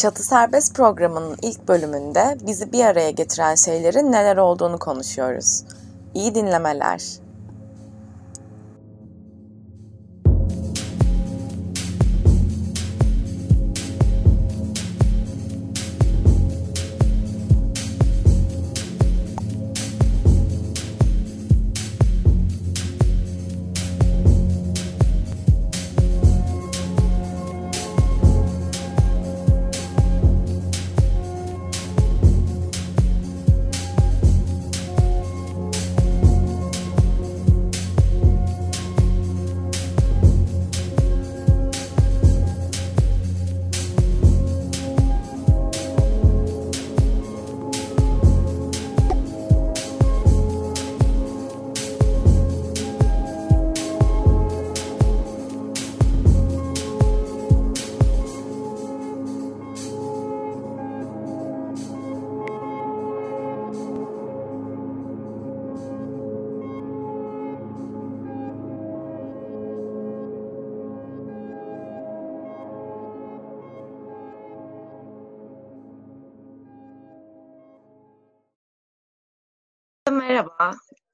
Çatı Serbest programının ilk bölümünde bizi bir araya getiren şeylerin neler olduğunu konuşuyoruz. İyi dinlemeler.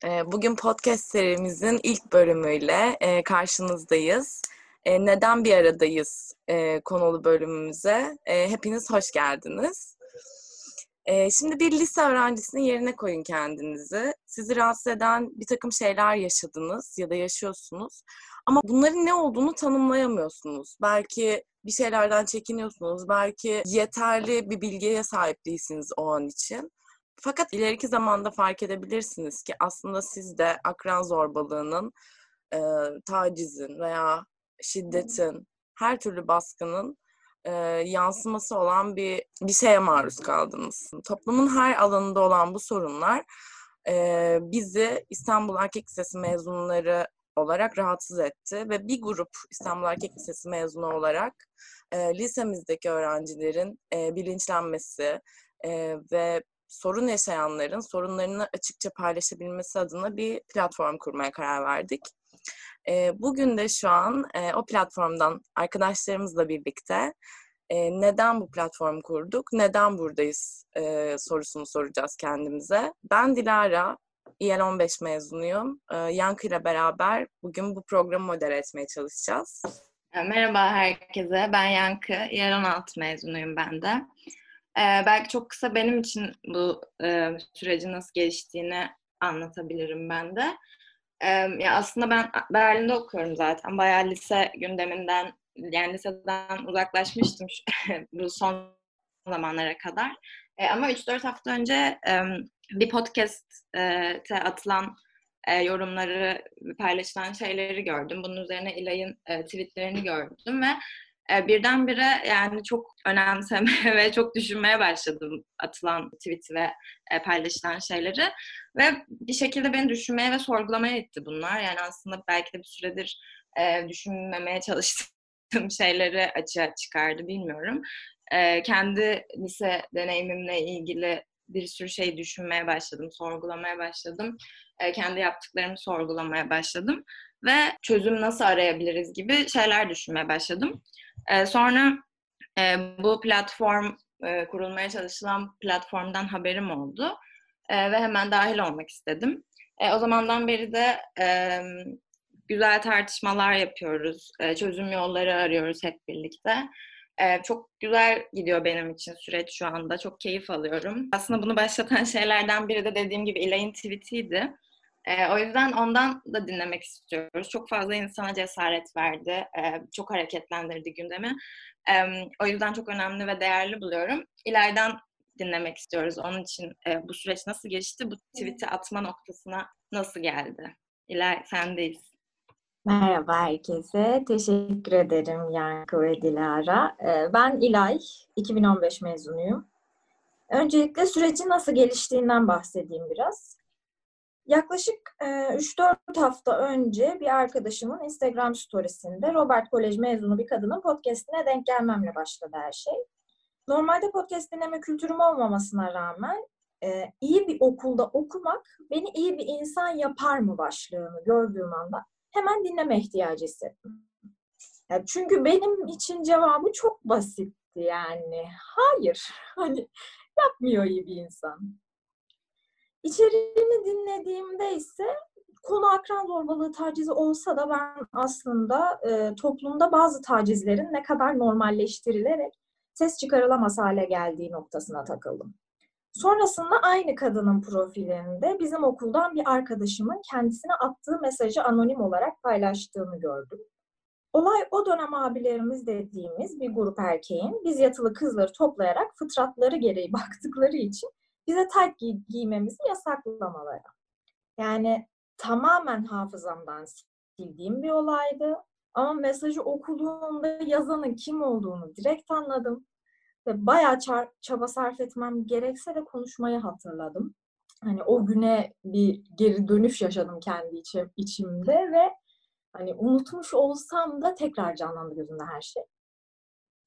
Ee, bugün podcast serimizin ilk bölümüyle e, karşınızdayız. E, neden bir aradayız e, konulu bölümümüze? Hepiniz hoş geldiniz. Şimdi bir lise öğrencisinin yerine koyun kendinizi. Sizi rahatsız eden bir takım şeyler yaşadınız ya da yaşıyorsunuz. Ama bunların ne olduğunu tanımlayamıyorsunuz. Belki bir şeylerden çekiniyorsunuz. Belki yeterli bir bilgiye sahip değilsiniz o an için. Fakat ileriki zamanda fark edebilirsiniz ki aslında siz de akran zorbalığının, e, tacizin veya şiddetin, her türlü baskının e, yansıması olan bir bir şeye maruz kaldınız. Toplumun her alanında olan bu sorunlar e, bizi İstanbul Erkek Lisesi mezunları olarak rahatsız etti ve bir grup İstanbul Erkek Lisesi mezunu olarak e, lisemizdeki öğrencilerin e, bilinçlenmesi e, ve sorun yaşayanların sorunlarını açıkça paylaşabilmesi adına bir platform kurmaya karar verdik. E, bugün de şu an e, o platformdan arkadaşlarımızla birlikte e, neden bu platform kurduk, neden buradayız e, sorusunu soracağız kendimize. Ben Dilara, İL 15 mezunuyum. Yankı ile beraber bugün bu programı modere etmeye çalışacağız. Merhaba herkese, ben Yankı, İL 16 mezunuyum ben de. Ee, belki çok kısa benim için bu e, sürecin nasıl geliştiğini anlatabilirim ben de. Ee, ya aslında ben Berlin'de okuyorum zaten. Bayağı lise gündeminden, yani liseden uzaklaşmıştım bu son zamanlara kadar. E, ama 3-4 hafta önce e, bir podcast'te atılan e, yorumları, paylaşılan şeyleri gördüm. Bunun üzerine İlay'ın e, tweetlerini gördüm ve e, birdenbire yani çok önemsemeye ve çok düşünmeye başladım atılan tweet ve e, paylaşılan şeyleri. Ve bir şekilde beni düşünmeye ve sorgulamaya itti bunlar. Yani aslında belki de bir süredir e, düşünmemeye çalıştığım şeyleri açığa çıkardı bilmiyorum. E, kendi lise deneyimimle ilgili bir sürü şey düşünmeye başladım, sorgulamaya başladım. Kendi yaptıklarımı sorgulamaya başladım ve çözüm nasıl arayabiliriz gibi şeyler düşünmeye başladım. E, sonra e, bu platform e, kurulmaya çalışılan platformdan haberim oldu e, ve hemen dahil olmak istedim. E, o zamandan beri de e, güzel tartışmalar yapıyoruz, e, çözüm yolları arıyoruz hep birlikte. Ee, çok güzel gidiyor benim için süreç şu anda. Çok keyif alıyorum. Aslında bunu başlatan şeylerden biri de dediğim gibi İlay'ın tweetiydi. E, o yüzden ondan da dinlemek istiyoruz. Çok fazla insana cesaret verdi. E, çok hareketlendirdi gündemi. E, o yüzden çok önemli ve değerli buluyorum. İleriden dinlemek istiyoruz. Onun için e, bu süreç nasıl geçti? Bu tweet'i atma noktasına nasıl geldi? İler sendeyiz. Merhaba herkese. Teşekkür ederim Yankı ve Dilara. Ben İlay, 2015 mezunuyum. Öncelikle sürecin nasıl geliştiğinden bahsedeyim biraz. Yaklaşık e, 3-4 hafta önce bir arkadaşımın Instagram storiesinde Robert Kolej mezunu bir kadının podcastine denk gelmemle başladı her şey. Normalde podcast dinleme kültürüm olmamasına rağmen e, iyi bir okulda okumak beni iyi bir insan yapar mı başlığını gördüğüm anda hemen dinleme ihtiyacı hissettim. Yani çünkü benim için cevabı çok basitti. yani. Hayır. Hani yapmıyor iyi bir insan. İçeriğini dinlediğimde ise konu akran zorbalığı tacizi olsa da ben aslında e, toplumda bazı tacizlerin ne kadar normalleştirilerek ses çıkarılamaz hale geldiği noktasına takıldım. Sonrasında aynı kadının profilinde bizim okuldan bir arkadaşımın kendisine attığı mesajı anonim olarak paylaştığını gördüm. Olay o dönem abilerimiz dediğimiz bir grup erkeğin biz yatılı kızları toplayarak fıtratları gereği baktıkları için bize tayt giy- giymemizi yasaklamaları. Yani tamamen hafızamdan sildiğim bir olaydı. Ama mesajı okuduğumda yazanın kim olduğunu direkt anladım. Ve bayağı çaba sarf etmem gerekse de konuşmayı hatırladım. Hani o güne bir geri dönüş yaşadım kendi içim, içimde ve hani unutmuş olsam da tekrar canlandı gözümde her şey.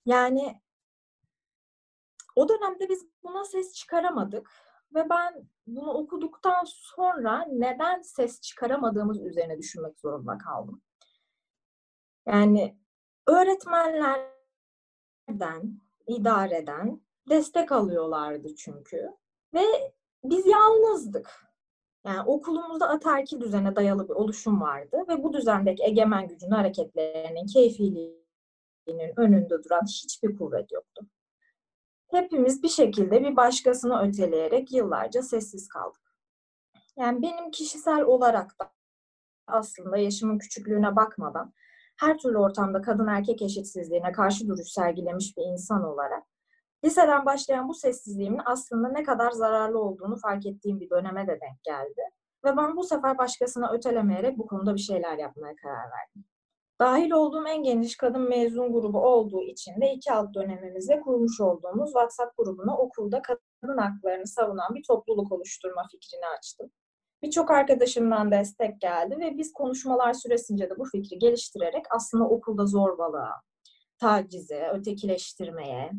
Yani o dönemde biz buna ses çıkaramadık ve ben bunu okuduktan sonra neden ses çıkaramadığımız üzerine düşünmek zorunda kaldım. Yani öğretmenlerden, idareden destek alıyorlardı çünkü ve biz yalnızdık. Yani okulumuzda ataerkil düzene dayalı bir oluşum vardı ve bu düzendeki egemen gücün hareketlerinin keyfiliğinin önünde duran hiçbir kuvvet yoktu. Hepimiz bir şekilde bir başkasını öteleyerek yıllarca sessiz kaldık. Yani benim kişisel olarak da aslında yaşımın küçüklüğüne bakmadan her türlü ortamda kadın erkek eşitsizliğine karşı duruş sergilemiş bir insan olarak liseden başlayan bu sessizliğimin aslında ne kadar zararlı olduğunu fark ettiğim bir döneme de denk geldi. Ve ben bu sefer başkasına ötelemeyerek bu konuda bir şeyler yapmaya karar verdim. Dahil olduğum en geniş kadın mezun grubu olduğu için de iki alt dönemimizde kurmuş olduğumuz WhatsApp grubuna okulda kadın haklarını savunan bir topluluk oluşturma fikrini açtım. Birçok arkadaşımdan destek geldi ve biz konuşmalar süresince de bu fikri geliştirerek aslında okulda zorbalığa, tacize, ötekileştirmeye,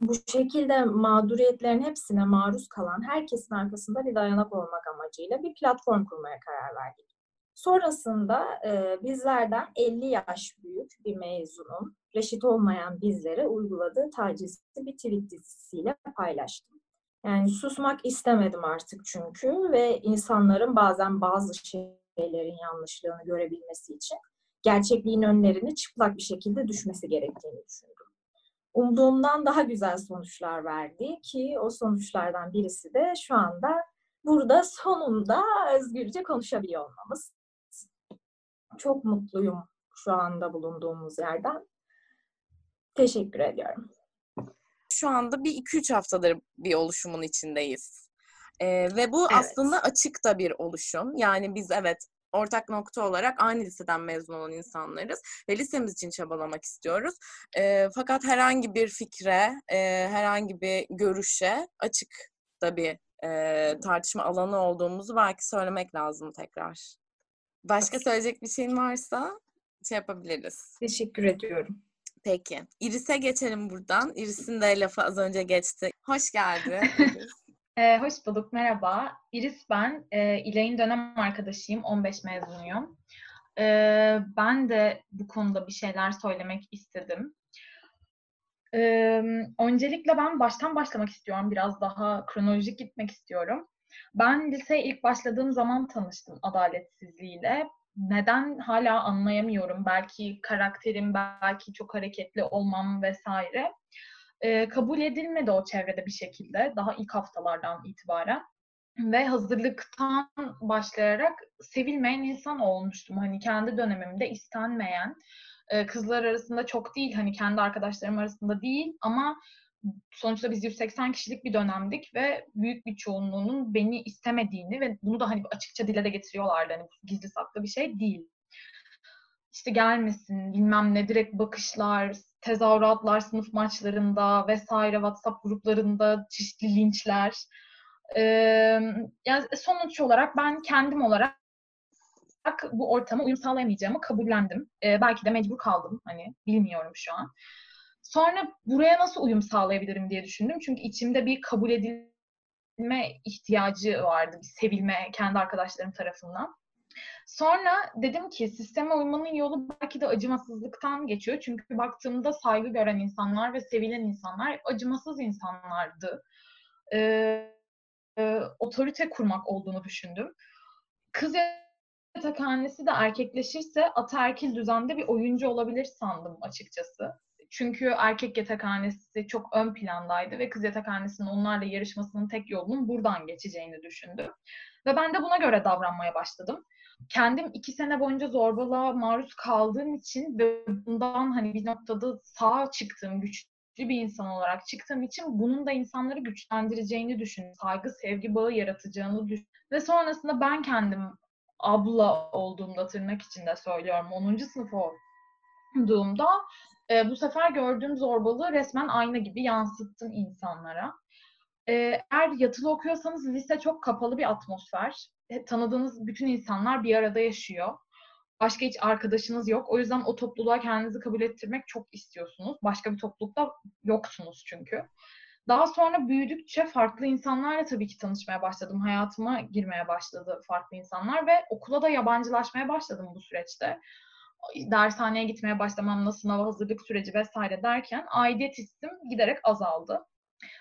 bu şekilde mağduriyetlerin hepsine maruz kalan herkesin arkasında bir dayanak olmak amacıyla bir platform kurmaya karar verdik. Sonrasında e, bizlerden 50 yaş büyük bir mezunun reşit olmayan bizlere uyguladığı tacizi bir tweet dizisiyle paylaştım. Yani susmak istemedim artık çünkü ve insanların bazen bazı şeylerin yanlışlığını görebilmesi için gerçekliğin önlerini çıplak bir şekilde düşmesi gerektiğini düşündüm. Umduğumdan daha güzel sonuçlar verdi ki o sonuçlardan birisi de şu anda burada sonunda özgürce konuşabiliyor olmamız. Çok mutluyum şu anda bulunduğumuz yerden. Teşekkür ediyorum şu anda bir iki üç haftadır bir oluşumun içindeyiz. Ee, ve bu evet. aslında açık da bir oluşum. Yani biz evet ortak nokta olarak aynı liseden mezun olan insanlarız ve lisemiz için çabalamak istiyoruz. E, fakat herhangi bir fikre, e, herhangi bir görüşe açık da bir e, tartışma alanı olduğumuzu belki söylemek lazım tekrar. Başka söyleyecek bir şeyin varsa şey yapabiliriz. Teşekkür ediyorum. Peki. Iris'e geçelim buradan. Iris'in de lafı az önce geçti. Hoş geldin. ee, hoş bulduk. Merhaba. Iris ben. E, İlay'ın dönem arkadaşıyım. 15 mezunuyum. E, ben de bu konuda bir şeyler söylemek istedim. E, öncelikle ben baştan başlamak istiyorum. Biraz daha kronolojik gitmek istiyorum. Ben liseye ilk başladığım zaman tanıştım adaletsizliğiyle neden hala anlayamıyorum. Belki karakterim, belki çok hareketli olmam vesaire. E, kabul edilmedi o çevrede bir şekilde daha ilk haftalardan itibaren. Ve hazırlıktan başlayarak sevilmeyen insan olmuştum. Hani kendi dönemimde istenmeyen, e, kızlar arasında çok değil, hani kendi arkadaşlarım arasında değil ama sonuçta biz 180 kişilik bir dönemdik ve büyük bir çoğunluğunun beni istemediğini ve bunu da hani açıkça dile de getiriyorlardı. Hani gizli saklı bir şey değil. İşte gelmesin, bilmem ne, direkt bakışlar, tezahüratlar sınıf maçlarında vesaire, WhatsApp gruplarında çeşitli linçler. Ee, yani sonuç olarak ben kendim olarak bu ortama uyum sağlayamayacağımı kabullendim. Ee, belki de mecbur kaldım. Hani bilmiyorum şu an. Sonra buraya nasıl uyum sağlayabilirim diye düşündüm. Çünkü içimde bir kabul edilme ihtiyacı vardı. Bir sevilme kendi arkadaşlarım tarafından. Sonra dedim ki sisteme uymanın yolu belki de acımasızlıktan geçiyor. Çünkü baktığımda saygı gören insanlar ve sevilen insanlar acımasız insanlardı. Ee, e, otorite kurmak olduğunu düşündüm. Kız yatakhanesi de erkekleşirse ataerkil düzende bir oyuncu olabilir sandım açıkçası. Çünkü erkek yatakhanesi çok ön plandaydı ve kız yatakhanesinin onlarla yarışmasının tek yolunun buradan geçeceğini düşündüm. Ve ben de buna göre davranmaya başladım. Kendim iki sene boyunca zorbalığa maruz kaldığım için ve bundan hani bir noktada sağ çıktığım, güçlü bir insan olarak çıktığım için bunun da insanları güçlendireceğini düşündüm. Saygı, sevgi bağı yaratacağını düşündüm. Ve sonrasında ben kendim abla olduğumda tırnak içinde söylüyorum 10. sınıf olduğumda e, bu sefer gördüğüm zorbalığı resmen ayna gibi yansıttım insanlara. E, eğer yatılı okuyorsanız lise çok kapalı bir atmosfer. E, tanıdığınız bütün insanlar bir arada yaşıyor. Başka hiç arkadaşınız yok. O yüzden o topluluğa kendinizi kabul ettirmek çok istiyorsunuz. Başka bir toplulukta yoksunuz çünkü. Daha sonra büyüdükçe farklı insanlarla tabii ki tanışmaya başladım. Hayatıma girmeye başladı farklı insanlar ve okula da yabancılaşmaya başladım bu süreçte. Dershaneye gitmeye başlamamla sınava hazırlık süreci vesaire derken aidiyet hissim giderek azaldı.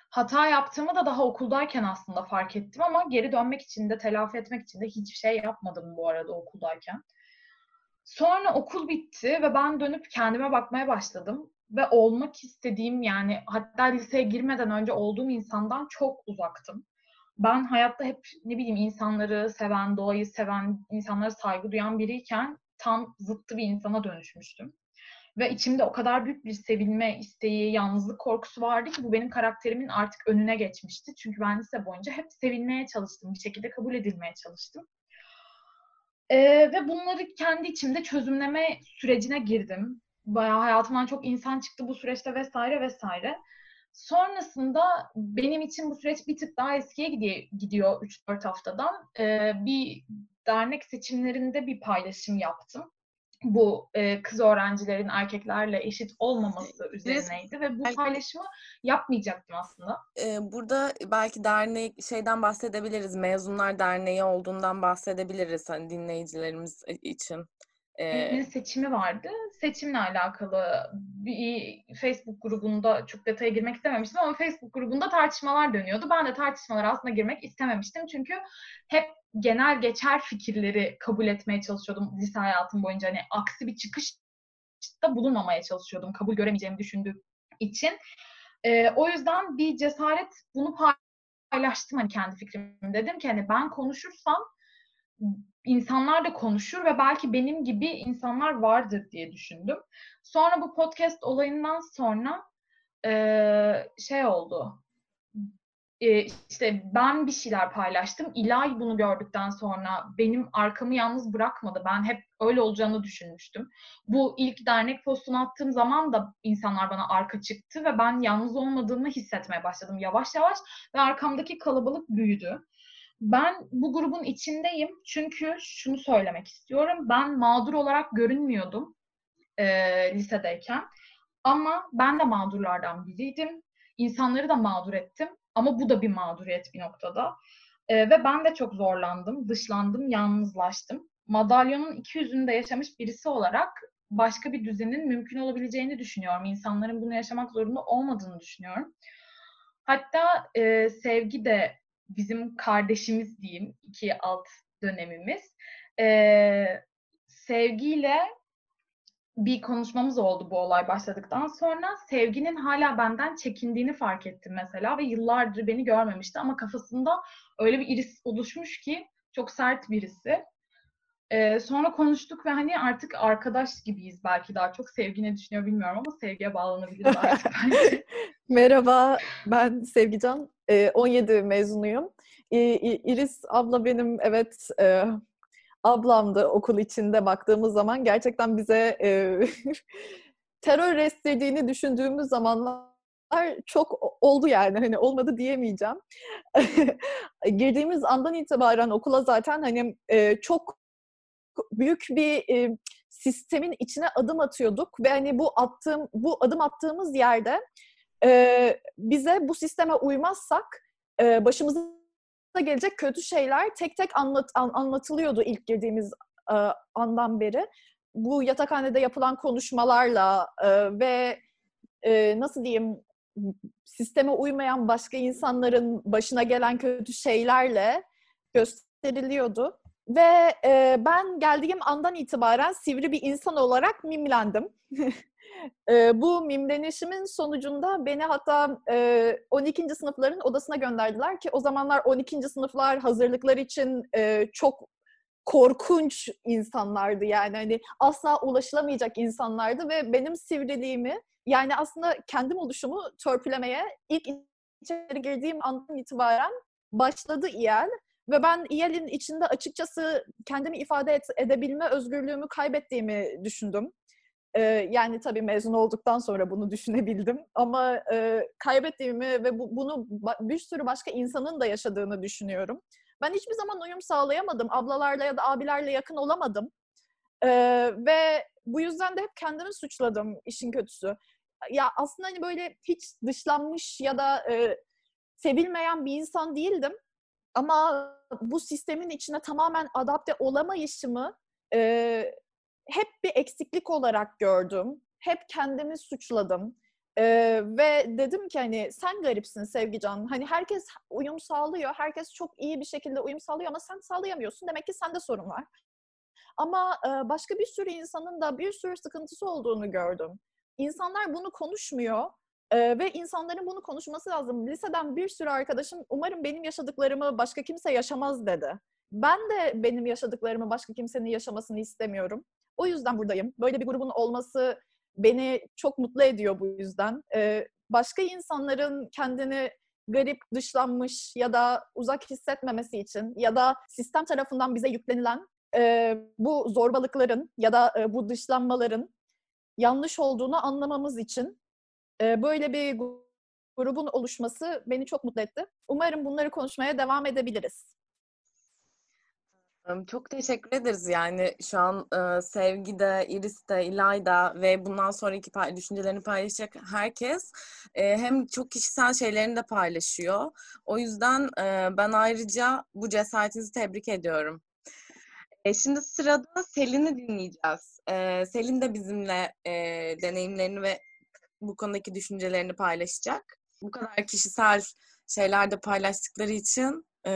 Hata yaptığımı da daha okuldayken aslında fark ettim ama geri dönmek için de telafi etmek için de hiçbir şey yapmadım bu arada okuldayken. Sonra okul bitti ve ben dönüp kendime bakmaya başladım ve olmak istediğim yani hatta liseye girmeden önce olduğum insandan çok uzaktım. Ben hayatta hep ne bileyim insanları seven, doğayı seven, insanlara saygı duyan biriyken tam zıttı bir insana dönüşmüştüm. Ve içimde o kadar büyük bir sevilme isteği, yalnızlık korkusu vardı ki bu benim karakterimin artık önüne geçmişti. Çünkü ben lise boyunca hep sevilmeye çalıştım, bir şekilde kabul edilmeye çalıştım. Ee, ve bunları kendi içimde çözümleme sürecine girdim bayağı hayatımdan çok insan çıktı bu süreçte vesaire vesaire. Sonrasında benim için bu süreç bir tık daha eskiye gidiyor, gidiyor 3-4 haftadan. Ee, bir dernek seçimlerinde bir paylaşım yaptım. Bu e, kız öğrencilerin erkeklerle eşit olmaması üzerineydi ve bu paylaşımı yapmayacaktım aslında. Ee, burada belki dernek şeyden bahsedebiliriz. Mezunlar Derneği olduğundan bahsedebiliriz hani dinleyicilerimiz için. Ee, seçimi vardı. Seçimle alakalı bir Facebook grubunda çok detaya girmek istememiştim ama Facebook grubunda tartışmalar dönüyordu. Ben de tartışmalara aslında girmek istememiştim. Çünkü hep genel geçer fikirleri kabul etmeye çalışıyordum lise hayatım boyunca. Hani aksi bir çıkışta bulunmamaya çalışıyordum. Kabul göremeyeceğimi düşündüğüm için. Ee, o yüzden bir cesaret bunu paylaştım hani kendi fikrimi. Dedim ki hani ben konuşursam insanlar da konuşur ve belki benim gibi insanlar vardır diye düşündüm. Sonra bu podcast olayından sonra e, şey oldu. E, işte ben bir şeyler paylaştım. İlay bunu gördükten sonra benim arkamı yalnız bırakmadı. Ben hep öyle olacağını düşünmüştüm. Bu ilk dernek postunu attığım zaman da insanlar bana arka çıktı ve ben yalnız olmadığımı hissetmeye başladım yavaş yavaş ve arkamdaki kalabalık büyüdü. Ben bu grubun içindeyim çünkü şunu söylemek istiyorum. Ben mağdur olarak görünmüyordum e, lisedeyken. Ama ben de mağdurlardan biriydim. İnsanları da mağdur ettim. Ama bu da bir mağduriyet bir noktada. E, ve ben de çok zorlandım, dışlandım, yalnızlaştım. Madalyonun iki yüzünde yaşamış birisi olarak başka bir düzenin mümkün olabileceğini düşünüyorum. İnsanların bunu yaşamak zorunda olmadığını düşünüyorum. Hatta e, sevgi de bizim kardeşimiz diyeyim iki alt dönemimiz. Ee, sevgiyle bir konuşmamız oldu bu olay başladıktan sonra. Sevginin hala benden çekindiğini fark ettim mesela ve yıllardır beni görmemişti ama kafasında öyle bir iris oluşmuş ki çok sert birisi. Ee, sonra konuştuk ve hani artık arkadaş gibiyiz belki daha çok. Sevgi ne düşünüyor bilmiyorum ama sevgiye bağlanabiliriz artık bence. Merhaba, ben Sevgican. 17 mezunuyum. Iris abla benim evet ablamdı okul içinde baktığımız zaman. Gerçekten bize terör restlediğini düşündüğümüz zamanlar çok oldu yani hani olmadı diyemeyeceğim. Girdiğimiz andan itibaren okula zaten hani çok büyük bir sistemin içine adım atıyorduk ve hani bu attığım bu adım attığımız yerde bize bu sisteme uymazsak başımıza gelecek kötü şeyler tek tek anlat, an, anlatılıyordu ilk girdiğimiz e, andan beri. Bu yatakhanede yapılan konuşmalarla e, ve e, nasıl diyeyim sisteme uymayan başka insanların başına gelen kötü şeylerle gösteriliyordu. Ve e, ben geldiğim andan itibaren sivri bir insan olarak mimlendim. e, bu mimlenişimin sonucunda beni hatta e, 12. sınıfların odasına gönderdiler ki o zamanlar 12. sınıflar hazırlıklar için e, çok korkunç insanlardı yani hani asla ulaşılamayacak insanlardı ve benim sivriliğimi yani aslında kendim oluşumu törpülemeye ilk içeri girdiğim andan itibaren başladı İYEL. Ve ben İYEL'in içinde açıkçası kendimi ifade et, edebilme özgürlüğümü kaybettiğimi düşündüm. Yani tabii mezun olduktan sonra bunu düşünebildim. Ama e, kaybettiğimi ve bu, bunu bir sürü başka insanın da yaşadığını düşünüyorum. Ben hiçbir zaman uyum sağlayamadım. Ablalarla ya da abilerle yakın olamadım. Ee, ve bu yüzden de hep kendimi suçladım işin kötüsü ya aslında hani böyle hiç dışlanmış ya da e, sevilmeyen bir insan değildim. Ama bu sistemin içine tamamen adapte olamayışımı e, hep bir eksiklik olarak gördüm. Hep kendimi suçladım. Ee, ve dedim ki hani sen garipsin Sevgican. Hani herkes uyum sağlıyor. Herkes çok iyi bir şekilde uyum sağlıyor ama sen sağlayamıyorsun. Demek ki sende sorun var. Ama e, başka bir sürü insanın da bir sürü sıkıntısı olduğunu gördüm. İnsanlar bunu konuşmuyor ee, ve insanların bunu konuşması lazım. Liseden bir sürü arkadaşım umarım benim yaşadıklarımı başka kimse yaşamaz dedi. Ben de benim yaşadıklarımı başka kimsenin yaşamasını istemiyorum. O yüzden buradayım. Böyle bir grubun olması beni çok mutlu ediyor bu yüzden. Ee, başka insanların kendini garip, dışlanmış ya da uzak hissetmemesi için ya da sistem tarafından bize yüklenilen e, bu zorbalıkların ya da e, bu dışlanmaların yanlış olduğunu anlamamız için e, böyle bir grubun oluşması beni çok mutlu etti. Umarım bunları konuşmaya devam edebiliriz. Çok teşekkür ederiz yani şu an e, Sevgi de, Iris de, İlayda ve bundan sonraki pay- düşüncelerini paylaşacak herkes e, hem çok kişisel şeylerini de paylaşıyor. O yüzden e, ben ayrıca bu cesaretinizi tebrik ediyorum. E, şimdi sırada Selin'i dinleyeceğiz. E, Selin de bizimle e, deneyimlerini ve bu konudaki düşüncelerini paylaşacak. Bu kadar kişisel şeyler de paylaştıkları için e,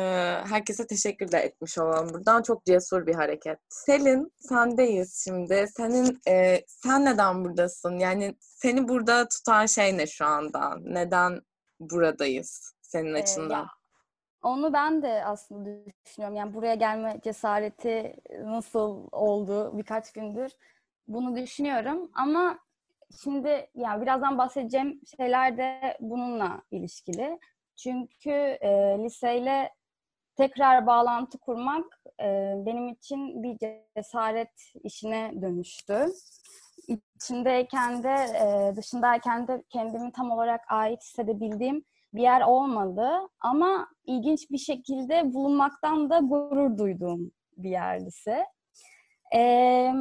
herkese teşekkür de etmiş olalım buradan. Çok cesur bir hareket. Selin, sendeyiz şimdi. Senin, e, sen neden buradasın? Yani seni burada tutan şey ne şu anda? Neden buradayız senin açından? Ya, onu ben de aslında düşünüyorum. Yani buraya gelme cesareti nasıl oldu birkaç gündür bunu düşünüyorum. Ama şimdi yani birazdan bahsedeceğim şeyler de bununla ilişkili. Çünkü e, liseyle tekrar bağlantı kurmak e, benim için bir cesaret işine dönüştü. İçindeyken de e, dışındayken de kendimi tam olarak ait hissedebildiğim bir yer olmadı. Ama ilginç bir şekilde bulunmaktan da gurur duyduğum bir yer lise. Ee,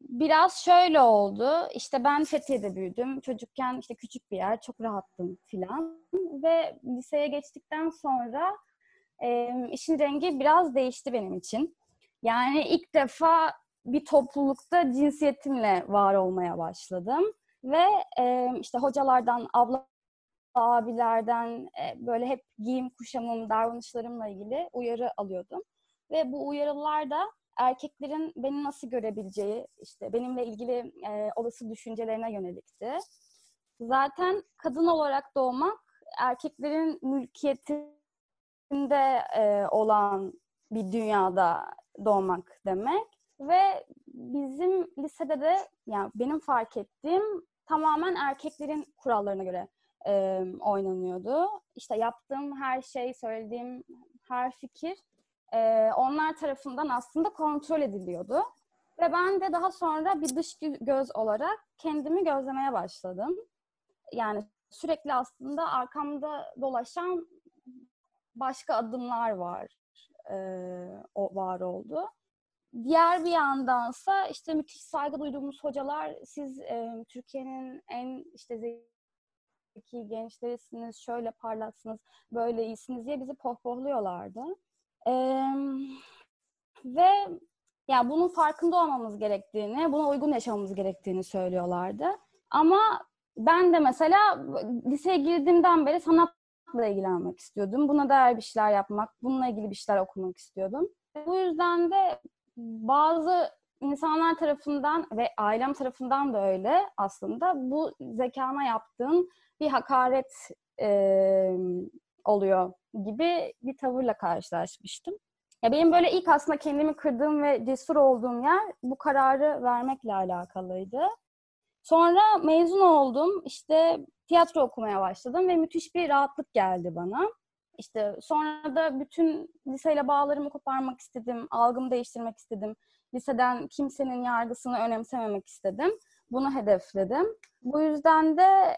biraz şöyle oldu. İşte ben Fethiye'de büyüdüm. Çocukken işte küçük bir yer, çok rahattım filan. Ve liseye geçtikten sonra e, işin rengi biraz değişti benim için. Yani ilk defa bir toplulukta cinsiyetimle var olmaya başladım. Ve e, işte hocalardan, abla abilerden e, böyle hep giyim kuşamım, davranışlarımla ilgili uyarı alıyordum. Ve bu uyarılar da erkeklerin beni nasıl görebileceği, işte benimle ilgili e, olası düşüncelerine yönelikti. Zaten kadın olarak doğmak erkeklerin mülkiyetinde e, olan bir dünyada doğmak demek. Ve bizim lisede de yani benim fark ettiğim tamamen erkeklerin kurallarına göre e, oynanıyordu. İşte yaptığım her şey, söylediğim her fikir e, onlar tarafından aslında kontrol ediliyordu. Ve ben de daha sonra bir dış göz olarak kendimi gözlemeye başladım. Yani sürekli aslında arkamda dolaşan başka adımlar var, e, o var oldu. Diğer bir yandansa işte müthiş saygı duyduğumuz hocalar siz e, Türkiye'nin en işte zeki gençlerisiniz, şöyle parlaksınız, böyle iyisiniz diye bizi pohpohluyorlardı. Ee, ve ya bunun farkında olmamız gerektiğini, buna uygun yaşamamız gerektiğini söylüyorlardı. Ama ben de mesela liseye girdiğimden beri sanatla ilgilenmek istiyordum. Buna dair bir şeyler yapmak, bununla ilgili bir şeyler okumak istiyordum. Bu yüzden de bazı insanlar tarafından ve ailem tarafından da öyle aslında bu zekana yaptığın bir hakaret e, oluyor gibi bir tavırla karşılaşmıştım. Ya benim böyle ilk aslında kendimi kırdığım ve cesur olduğum yer bu kararı vermekle alakalıydı. Sonra mezun oldum. İşte tiyatro okumaya başladım ve müthiş bir rahatlık geldi bana. İşte sonra da bütün liseyle bağlarımı koparmak istedim, algımı değiştirmek istedim. Liseden kimsenin yargısını önemsememek istedim. Bunu hedefledim. Bu yüzden de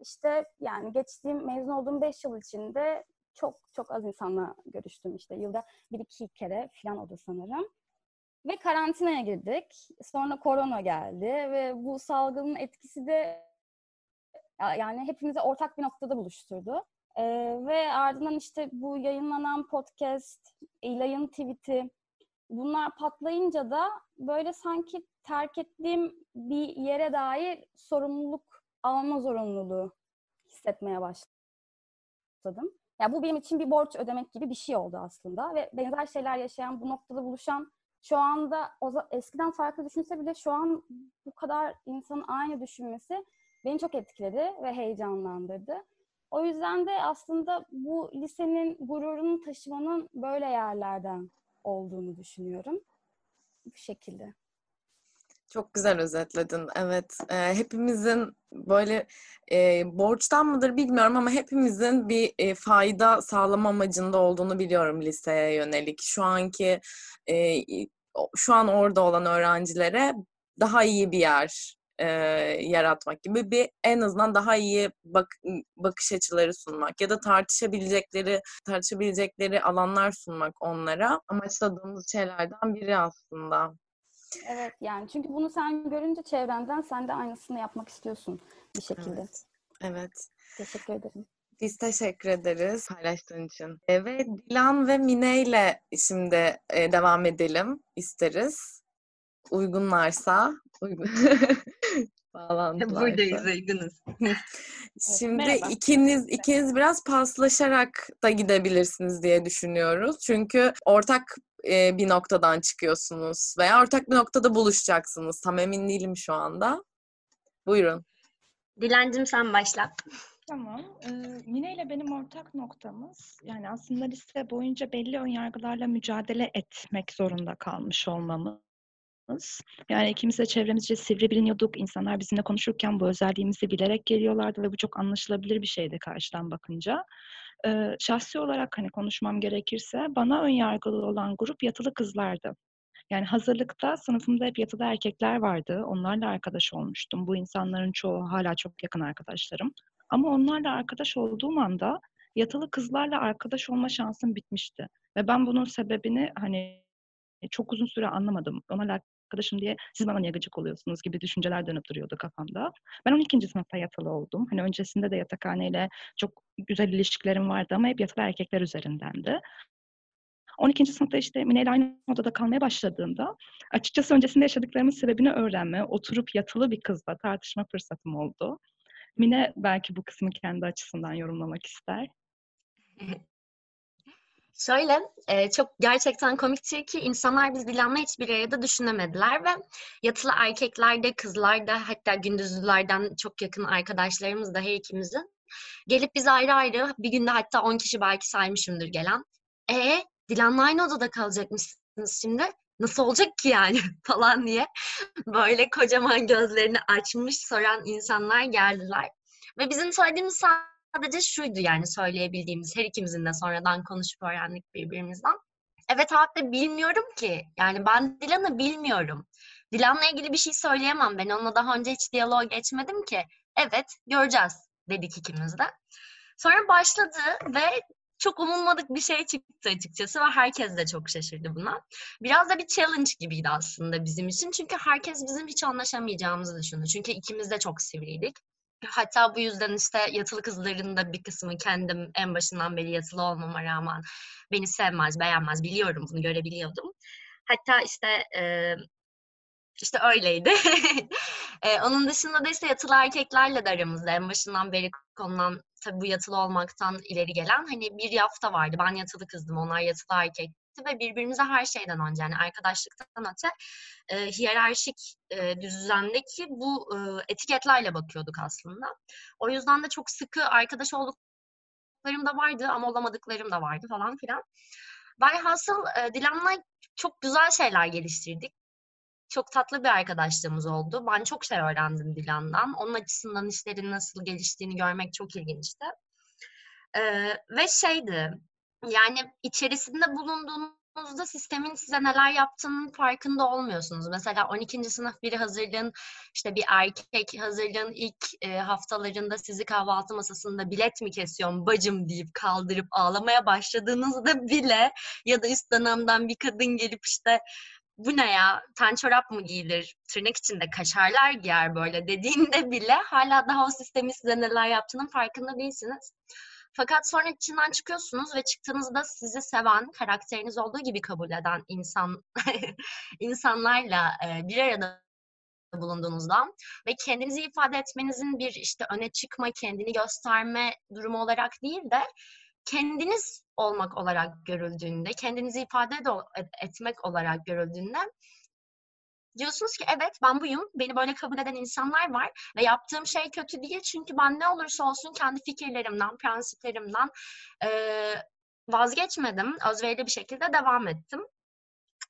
işte yani geçtiğim mezun olduğum 5 yıl içinde çok çok az insanla görüştüm işte yılda bir iki kere falan oldu sanırım. Ve karantinaya girdik. Sonra korona geldi ve bu salgının etkisi de yani hepimizi ortak bir noktada buluşturdu. Ee, ve ardından işte bu yayınlanan podcast, yayın tweet'i bunlar patlayınca da böyle sanki terk ettiğim bir yere dair sorumluluk alma zorunluluğu hissetmeye başladım. Ya bu benim için bir borç ödemek gibi bir şey oldu aslında ve benzer şeyler yaşayan, bu noktada buluşan şu anda eskiden farklı düşünse bile şu an bu kadar insanın aynı düşünmesi beni çok etkiledi ve heyecanlandırdı. O yüzden de aslında bu lisenin gururunu taşımanın böyle yerlerden olduğunu düşünüyorum. Bu şekilde. Çok güzel özetledin. Evet, e, hepimizin böyle e, borçtan mıdır bilmiyorum ama hepimizin bir e, fayda sağlama amacında olduğunu biliyorum liseye yönelik. Şu anki e, şu an orada olan öğrencilere daha iyi bir yer e, yaratmak gibi bir en azından daha iyi bak, bakış açıları sunmak ya da tartışabilecekleri tartışabilecekleri alanlar sunmak onlara amaçladığımız şeylerden biri aslında. Evet yani çünkü bunu sen görünce çevrenden sen de aynısını yapmak istiyorsun bir şekilde. Evet. evet. Teşekkür ederim. Biz teşekkür ederiz paylaştığın için. Evet, Dilan ve Mine ile şimdi devam edelim isteriz. Uygunlarsa. Uygun. Bağlantılarsa. Buradayız, uygunuz. Şimdi Merhaba. ikiniz ikiniz biraz paslaşarak da gidebilirsiniz diye düşünüyoruz. Çünkü ortak e, bir noktadan çıkıyorsunuz veya ortak bir noktada buluşacaksınız. Tam emin değilim şu anda. Buyurun. Dilencim sen başla. Tamam. Ee, Mine ile benim ortak noktamız yani aslında lise boyunca belli ön yargılarla mücadele etmek zorunda kalmış olmamız. Yani ikimiz de çevremizce sivri biliniyorduk. İnsanlar bizimle konuşurken bu özelliğimizi bilerek geliyorlardı ve bu çok anlaşılabilir bir şeydi karşıdan bakınca. Ee, şahsi olarak hani konuşmam gerekirse bana ön yargılı olan grup yatılı kızlardı. Yani hazırlıkta sınıfımda hep yatılı erkekler vardı. Onlarla arkadaş olmuştum. Bu insanların çoğu hala çok yakın arkadaşlarım. Ama onlarla arkadaş olduğum anda yatılı kızlarla arkadaş olma şansım bitmişti. Ve ben bunun sebebini hani çok uzun süre anlamadım. Onlarla arkadaşım diye siz bana niye gıcık oluyorsunuz gibi düşünceler dönüp duruyordu kafamda. Ben 12. sınıfta yatılı oldum. Hani öncesinde de yatakhaneyle çok güzel ilişkilerim vardı ama hep yatılı erkekler üzerindendi. 12. sınıfta işte Mine aynı odada kalmaya başladığımda açıkçası öncesinde yaşadıklarımın sebebini öğrenme, oturup yatılı bir kızla tartışma fırsatım oldu. Mine belki bu kısmı kendi açısından yorumlamak ister. Şöyle, e, çok gerçekten komiktir ki insanlar biz Dilan'la hiçbir arada düşünemediler ve yatılı erkekler de kızlar da hatta gündüzlülerden çok yakın arkadaşlarımız da her ikimizin gelip biz ayrı ayrı bir günde hatta 10 kişi belki saymışımdır gelen. E Dilan'la aynı odada kalacakmışsınız şimdi. Nasıl olacak ki yani falan diye böyle kocaman gözlerini açmış soran insanlar geldiler. Ve bizim söylediğimiz sadece şuydu yani söyleyebildiğimiz her ikimizin de sonradan konuşup öğrendik birbirimizden. Evet abi bilmiyorum ki. Yani ben Dilan'ı bilmiyorum. Dilan'la ilgili bir şey söyleyemem. Ben onunla daha önce hiç diyalog geçmedim ki. Evet göreceğiz dedik ikimiz de. Sonra başladı ve çok umulmadık bir şey çıktı açıkçası ve herkes de çok şaşırdı buna. Biraz da bir challenge gibiydi aslında bizim için. Çünkü herkes bizim hiç anlaşamayacağımızı düşündü. Çünkü ikimiz de çok sivriydik. Hatta bu yüzden işte yatılı kızların da bir kısmı kendim en başından beri yatılı olmama rağmen beni sevmez, beğenmez biliyorum bunu görebiliyordum. Hatta işte e, işte öyleydi. e, onun dışında da işte yatılı erkeklerle de aramızda en başından beri konulan tabii bu yatılı olmaktan ileri gelen hani bir yafta vardı. Ben yatılı kızdım, onlar yatılı erkekti ve birbirimize her şeyden önce yani arkadaşlıktan öte e, hiyerarşik e, düzendeki bu e, etiketlerle bakıyorduk aslında. O yüzden de çok sıkı arkadaş olduklarım da vardı ama olamadıklarım da vardı falan filan. Velhasıl e, Dilan'la çok güzel şeyler geliştirdik çok tatlı bir arkadaşlığımız oldu. Ben çok şey öğrendim Dilan'dan. Onun açısından işlerin nasıl geliştiğini görmek çok ilginçti. Ee, ve şeydi, yani içerisinde bulunduğunuzda sistemin size neler yaptığının farkında olmuyorsunuz. Mesela 12. sınıf biri hazırlığın, işte bir erkek hazırlığın ilk e, haftalarında sizi kahvaltı masasında bilet mi kesiyorum bacım deyip kaldırıp ağlamaya başladığınızda bile ya da üst dönemden bir kadın gelip işte bu ne ya ten çorap mı giyilir tırnak içinde kaşarlar giyer böyle dediğinde bile hala daha o sistemin size neler yaptığının farkında değilsiniz. Fakat sonra içinden çıkıyorsunuz ve çıktığınızda sizi seven, karakteriniz olduğu gibi kabul eden insan insanlarla e, bir arada bulunduğunuzda ve kendinizi ifade etmenizin bir işte öne çıkma, kendini gösterme durumu olarak değil de kendiniz olmak olarak görüldüğünde, kendinizi ifade etmek olarak görüldüğünde diyorsunuz ki evet ben buyum, beni böyle kabul eden insanlar var ve yaptığım şey kötü değil çünkü ben ne olursa olsun kendi fikirlerimden, prensiplerimden e, vazgeçmedim. Özverili bir şekilde devam ettim.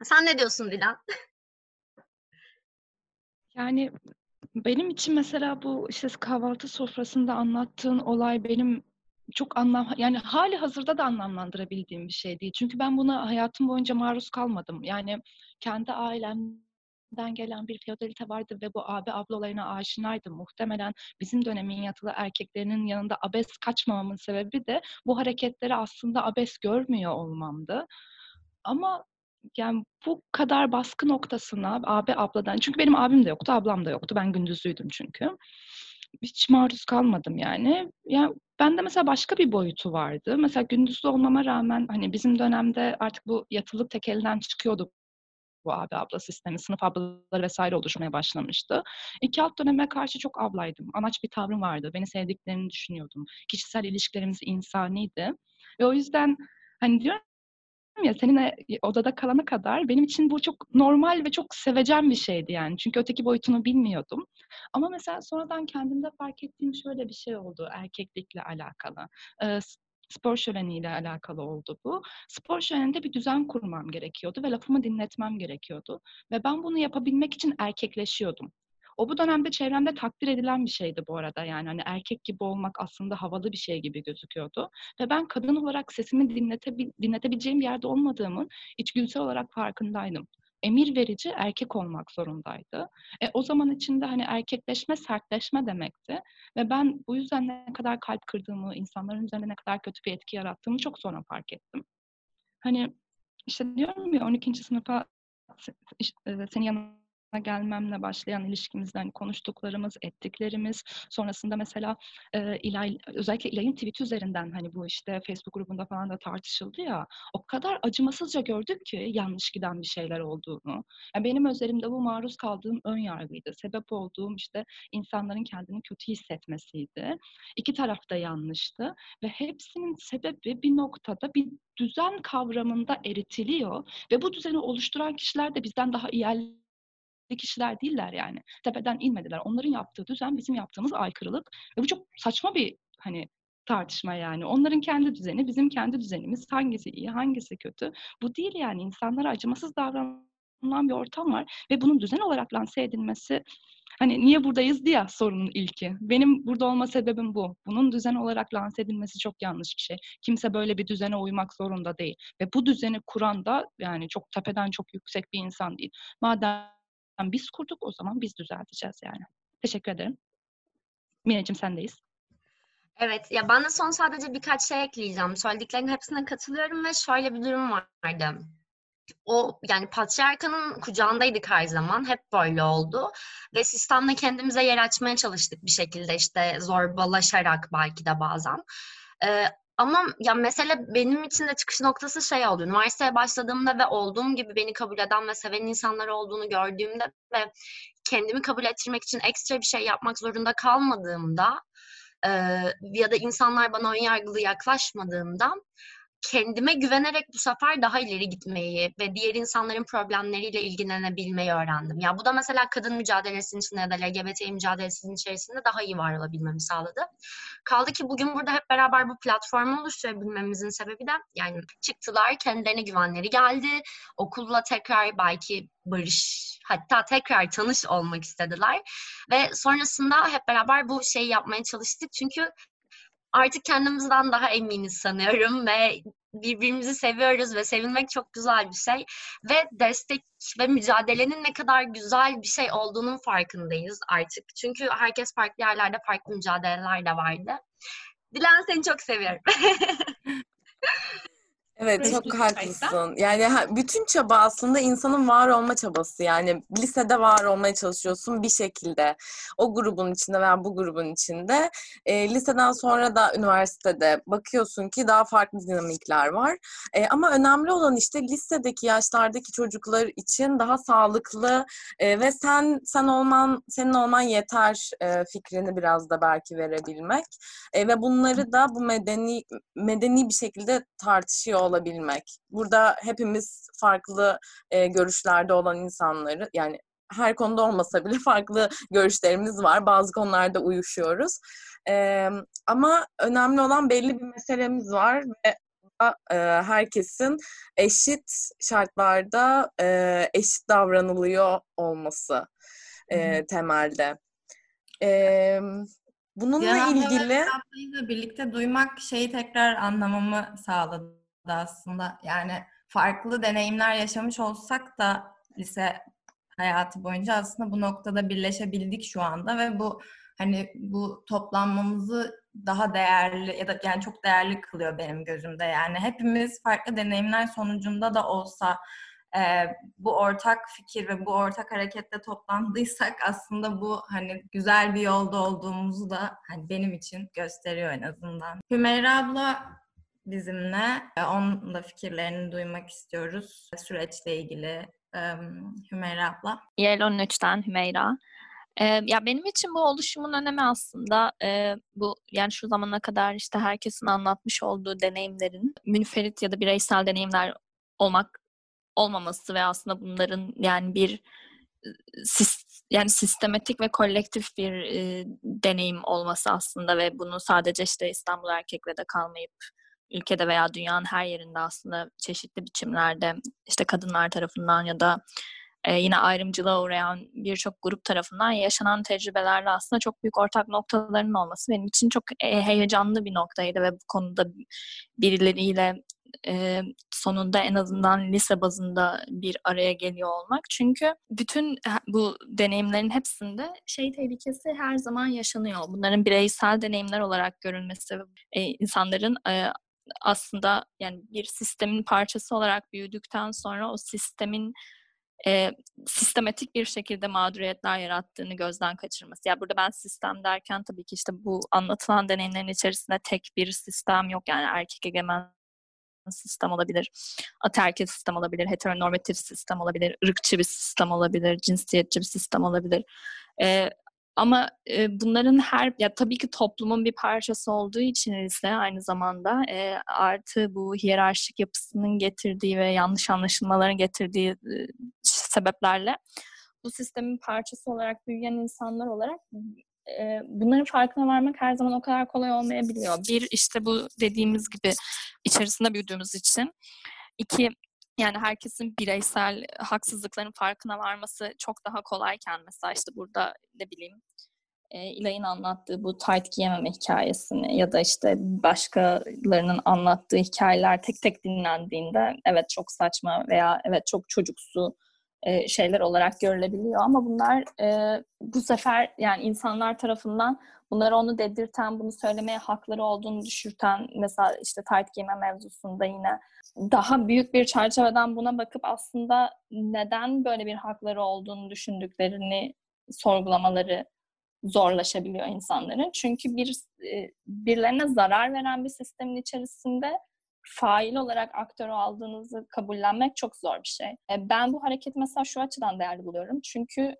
Sen ne diyorsun Dilan? Yani benim için mesela bu işte kahvaltı sofrasında anlattığın olay benim çok anlam yani hali hazırda da anlamlandırabildiğim bir şey değil. Çünkü ben buna hayatım boyunca maruz kalmadım. Yani kendi ailemden gelen bir feodalite vardı ve bu abi ablalarına aşinaydım. Muhtemelen bizim dönemin yatılı erkeklerinin yanında abes kaçmamamın sebebi de bu hareketleri aslında abes görmüyor olmamdı. Ama yani bu kadar baskı noktasına abi abladan çünkü benim abim de yoktu, ablam da yoktu. Ben gündüzlüydüm çünkü hiç maruz kalmadım yani. Yani bende mesela başka bir boyutu vardı. Mesela gündüzlü olmama rağmen hani bizim dönemde artık bu yatılık tek elden çıkıyordu bu abi abla sistemi, sınıf ablaları vesaire oluşmaya başlamıştı. İki alt döneme karşı çok ablaydım. Anaç bir tavrım vardı. Beni sevdiklerini düşünüyordum. Kişisel ilişkilerimiz insaniydi. Ve o yüzden hani diyorum ya seninle odada kalana kadar benim için bu çok normal ve çok sevecen bir şeydi yani. Çünkü öteki boyutunu bilmiyordum. Ama mesela sonradan kendimde fark ettiğim şöyle bir şey oldu erkeklikle alakalı. Ee, spor şöleniyle alakalı oldu bu. Spor şöleninde bir düzen kurmam gerekiyordu ve lafımı dinletmem gerekiyordu. Ve ben bunu yapabilmek için erkekleşiyordum. O bu dönemde çevremde takdir edilen bir şeydi bu arada yani hani erkek gibi olmak aslında havalı bir şey gibi gözüküyordu. Ve ben kadın olarak sesimi dinletebil dinletebileceğim bir yerde olmadığımın içgüdüsel olarak farkındaydım emir verici erkek olmak zorundaydı. E, o zaman içinde hani erkekleşme, sertleşme demekti. Ve ben bu yüzden ne kadar kalp kırdığımı, insanların üzerinde ne kadar kötü bir etki yarattığımı çok sonra fark ettim. Hani işte diyorum ya 12. sınıfa e, senin yanına gelmemle başlayan ilişkimizde hani konuştuklarımız, ettiklerimiz, sonrasında mesela e, İlay, özellikle İlay'ın tweet üzerinden hani bu işte Facebook grubunda falan da tartışıldı ya, o kadar acımasızca gördük ki yanlış giden bir şeyler olduğunu. Yani benim özelimde bu maruz kaldığım ön yargıydı. Sebep olduğum işte insanların kendini kötü hissetmesiydi. İki taraf da yanlıştı ve hepsinin sebebi bir noktada bir düzen kavramında eritiliyor ve bu düzeni oluşturan kişiler de bizden daha iyi kişiler değiller yani. Tepeden inmediler. Onların yaptığı düzen bizim yaptığımız aykırılık. Ve bu çok saçma bir hani tartışma yani. Onların kendi düzeni, bizim kendi düzenimiz. Hangisi iyi, hangisi kötü? Bu değil yani. İnsanlara acımasız davranılan bir ortam var. Ve bunun düzen olarak lanse edilmesi hani niye buradayız diye sorunun ilki. Benim burada olma sebebim bu. Bunun düzen olarak lanse edilmesi çok yanlış bir şey. Kimse böyle bir düzene uymak zorunda değil. Ve bu düzeni kuran da yani çok tepeden çok yüksek bir insan değil. Madem biz kurduk o zaman biz düzelteceğiz yani. Teşekkür ederim. Mineciğim sendeyiz. Evet, ya ben de son sadece birkaç şey ekleyeceğim. Söylediklerinin hepsine katılıyorum ve şöyle bir durum vardı. o yani patriarkanın kucağındaydık her zaman. Hep böyle oldu. Ve sistemde kendimize yer açmaya çalıştık bir şekilde işte zorbalaşarak belki de bazen. Ee, ama ya mesele benim için de çıkış noktası şey oldu. Üniversiteye başladığımda ve olduğum gibi beni kabul eden ve seven insanlar olduğunu gördüğümde ve kendimi kabul ettirmek için ekstra bir şey yapmak zorunda kalmadığımda e, ya da insanlar bana önyargılı yaklaşmadığında kendime güvenerek bu sefer daha ileri gitmeyi ve diğer insanların problemleriyle ilgilenebilmeyi öğrendim. Ya bu da mesela kadın mücadelesinin içinde ya da LGBT mücadelesinin içerisinde daha iyi var olabilmemi sağladı. Kaldı ki bugün burada hep beraber bu platformu oluşturabilmemizin sebebi de yani çıktılar, kendilerine güvenleri geldi. Okulla tekrar belki barış hatta tekrar tanış olmak istediler. Ve sonrasında hep beraber bu şeyi yapmaya çalıştık. Çünkü artık kendimizden daha eminiz sanıyorum ve birbirimizi seviyoruz ve sevilmek çok güzel bir şey ve destek ve mücadelenin ne kadar güzel bir şey olduğunun farkındayız artık. Çünkü herkes farklı yerlerde farklı mücadeleler de vardı. Dilan seni çok seviyorum. Evet çok haklısın. Yani bütün çaba aslında insanın var olma çabası. Yani lisede var olmaya çalışıyorsun bir şekilde. O grubun içinde veya bu grubun içinde. E, liseden sonra da üniversitede bakıyorsun ki daha farklı dinamikler var. E, ama önemli olan işte lisedeki yaşlardaki çocuklar için daha sağlıklı e, ve sen sen olman senin olman yeter e, fikrini biraz da belki verebilmek. E, ve bunları da bu medeni medeni bir şekilde tartışıyor olabilmek. Burada hepimiz farklı e, görüşlerde olan insanları yani her konuda olmasa bile farklı görüşlerimiz var. Bazı konularda uyuşuyoruz. E, ama önemli olan belli bir meselemiz var ve e, herkesin eşit şartlarda e, eşit davranılıyor olması e, temelde. E, bununla Cihan ilgili... Evet, birlikte duymak şeyi tekrar anlamamı sağladı aslında. Yani farklı deneyimler yaşamış olsak da lise hayatı boyunca aslında bu noktada birleşebildik şu anda ve bu hani bu toplanmamızı daha değerli ya da yani çok değerli kılıyor benim gözümde. Yani hepimiz farklı deneyimler sonucunda da olsa e, bu ortak fikir ve bu ortak harekette toplandıysak aslında bu hani güzel bir yolda olduğumuzu da hani benim için gösteriyor en azından. Hümeyra abla bizimle. Onun da fikirlerini duymak istiyoruz süreçle ilgili Hümeyra abla. Yel 13'ten Hümeyra. Ee, ya benim için bu oluşumun önemi aslında e, bu yani şu zamana kadar işte herkesin anlatmış olduğu deneyimlerin münferit ya da bireysel deneyimler olmak olmaması ve aslında bunların yani bir yani sistematik ve kolektif bir e, deneyim olması aslında ve bunu sadece işte İstanbul erkekle de kalmayıp ülkede veya dünyanın her yerinde aslında çeşitli biçimlerde işte kadınlar tarafından ya da e, yine ayrımcılığa uğrayan birçok grup tarafından yaşanan tecrübelerle aslında çok büyük ortak noktalarının olması benim için çok e, heyecanlı bir noktaydı ve bu konuda birileriyle e, sonunda en azından lise bazında bir araya geliyor olmak. Çünkü bütün bu deneyimlerin hepsinde şey tehlikesi her zaman yaşanıyor. Bunların bireysel deneyimler olarak görülmesi, e, insanların e, aslında yani bir sistemin parçası olarak büyüdükten sonra o sistemin e, sistematik bir şekilde mağduriyetler yarattığını gözden kaçırması. Ya yani burada ben sistem derken tabii ki işte bu anlatılan deneyimlerin içerisinde tek bir sistem yok. Yani erkek egemen sistem olabilir, ataerkil sistem olabilir, heteronormatif sistem olabilir, ırkçı bir sistem olabilir, cinsiyetçi bir sistem olabilir. E, ama e, bunların her ya tabii ki toplumun bir parçası olduğu için ise aynı zamanda e, artı bu hiyerarşik yapısının getirdiği ve yanlış anlaşılmaların getirdiği e, sebeplerle bu sistemin parçası olarak büyüyen insanlar olarak e, bunların farkına varmak her zaman o kadar kolay olmayabiliyor. Bir işte bu dediğimiz gibi içerisinde büyüdüğümüz için. iki yani herkesin bireysel haksızlıkların farkına varması çok daha kolayken mesela işte burada ne bileyim e, İlay'ın anlattığı bu tight giyememe hikayesini ya da işte başkalarının anlattığı hikayeler tek tek dinlendiğinde evet çok saçma veya evet çok çocuksu e, şeyler olarak görülebiliyor. Ama bunlar e, bu sefer yani insanlar tarafından bunları onu dedirten, bunu söylemeye hakları olduğunu düşürten mesela işte tayt giyme mevzusunda yine daha büyük bir çerçeveden buna bakıp aslında neden böyle bir hakları olduğunu düşündüklerini sorgulamaları zorlaşabiliyor insanların. Çünkü bir e, birilerine zarar veren bir sistemin içerisinde fail olarak aktör aldığınızı kabullenmek çok zor bir şey. E, ben bu hareketi mesela şu açıdan değerli buluyorum. Çünkü